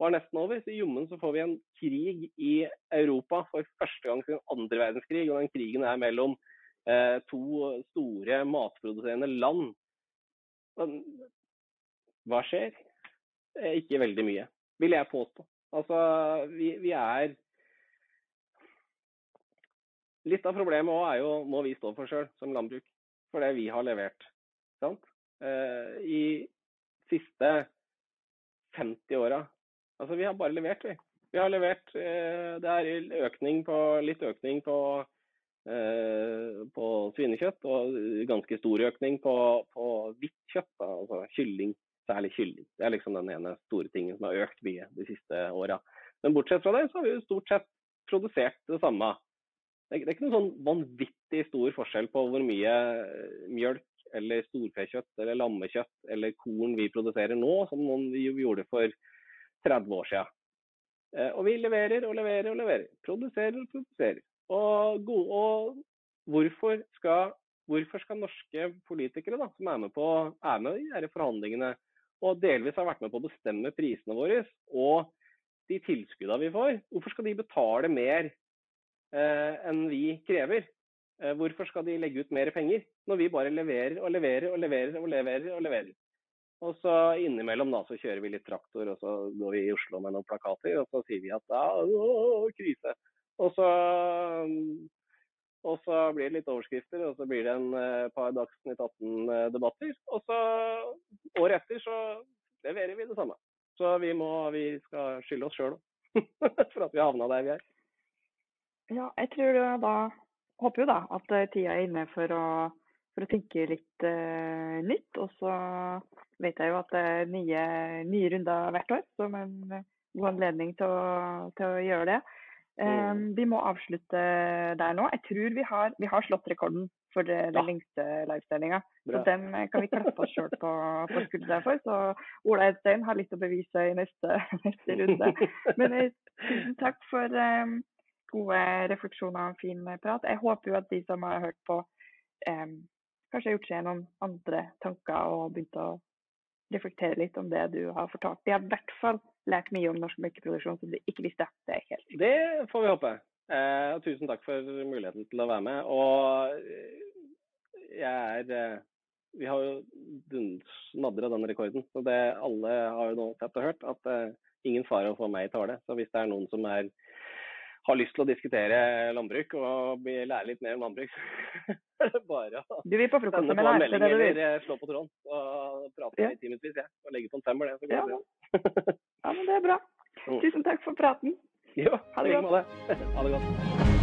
var nesten over, så jommen så får vi en krig i Europa for første gang siden andre verdenskrig. Og den krigen er mellom eh, to store matproduserende land. Hva skjer? Ikke veldig mye, vil jeg påstå. Altså, vi, vi er Litt av problemet òg er jo må vi stå for sjøl som landbruk. For det vi har levert. Sant? Eh, I siste 50 åra. Altså, vi har bare levert, vi. Vi har levert eh, Det er økning på, litt økning på, eh, på svinekjøtt, og ganske stor økning på, på hvitt kjøtt, altså kylling, særlig kylling. Det er liksom den ene store tingen som har økt mye de siste åra. Men bortsett fra det, så har vi jo stort sett produsert det samme. Det er ikke noen sånn vanvittig stor forskjell på hvor mye eh, mjølk eller storfekjøtt eller lammekjøtt eller korn vi produserer nå, som vi gjorde for 30 år siden. Eh, og vi leverer og leverer og leverer. Produserer og produserer. Og, gode, og hvorfor, skal, hvorfor skal norske politikere da, som er med, på, er med i disse forhandlingene, og delvis har vært med på å bestemme prisene våre og de tilskuddene vi får, hvorfor skal de betale mer enn vi krever? Eh, hvorfor skal de legge ut mer penger, når vi bare leverer og leverer og leverer og leverer? og leverer? Og så innimellom da, så kjører vi litt traktor, og så går vi i Oslo med noen plakater, og så sier vi at ja, å, krise. Og så, og så blir det litt overskrifter, og så blir det en eh, par Dagsnytt 18-debatter. Og så året etter så leverer vi det samme. Så vi, må, vi skal skylde oss sjøl for at vi havna der vi er. Ja, jeg tror da Håper jo da at tida er inne for å, for å tenke litt uh, nytt. Og så vet jeg jo at det er nye, nye runder hvert år, som en god anledning til å, til å gjøre det. Um, vi må avslutte der nå. Jeg tror vi har, vi har slått rekorden for den ja. lengste livesendinga. Så den kan vi klappe oss sjøl på, på skulderen for. Så Ola Edstein har litt å bevise i neste, neste runde. Men eh, tusen takk for um, gode refleksjoner og fin prat. Jeg håper jo at de som har hørt på, eh, kanskje har gjort seg noen andre tanker og begynt å reflektere litt om det du har fortalt. De har i hvert fall lært mye om norsk melkeproduksjon som de ikke visste. Det er helt Det får vi håpe. Eh, tusen takk for muligheten til å være med. Og jeg er eh, Vi har jo snadra den rekorden. Så det alle har jo nå sett og hørt at eh, ingen fare å få meg i tale. Så hvis det er noen som er har lyst til å diskutere landbruk og lære litt mer om landbruk, så er det bare å du vil på sende på en melding eller slå på tråden og prate ja. i timevis. jeg. Og legge på en femmer, det. Så går ja. det ja, men det er bra. Tusen takk for praten. Jo, ha det godt. Ha det godt.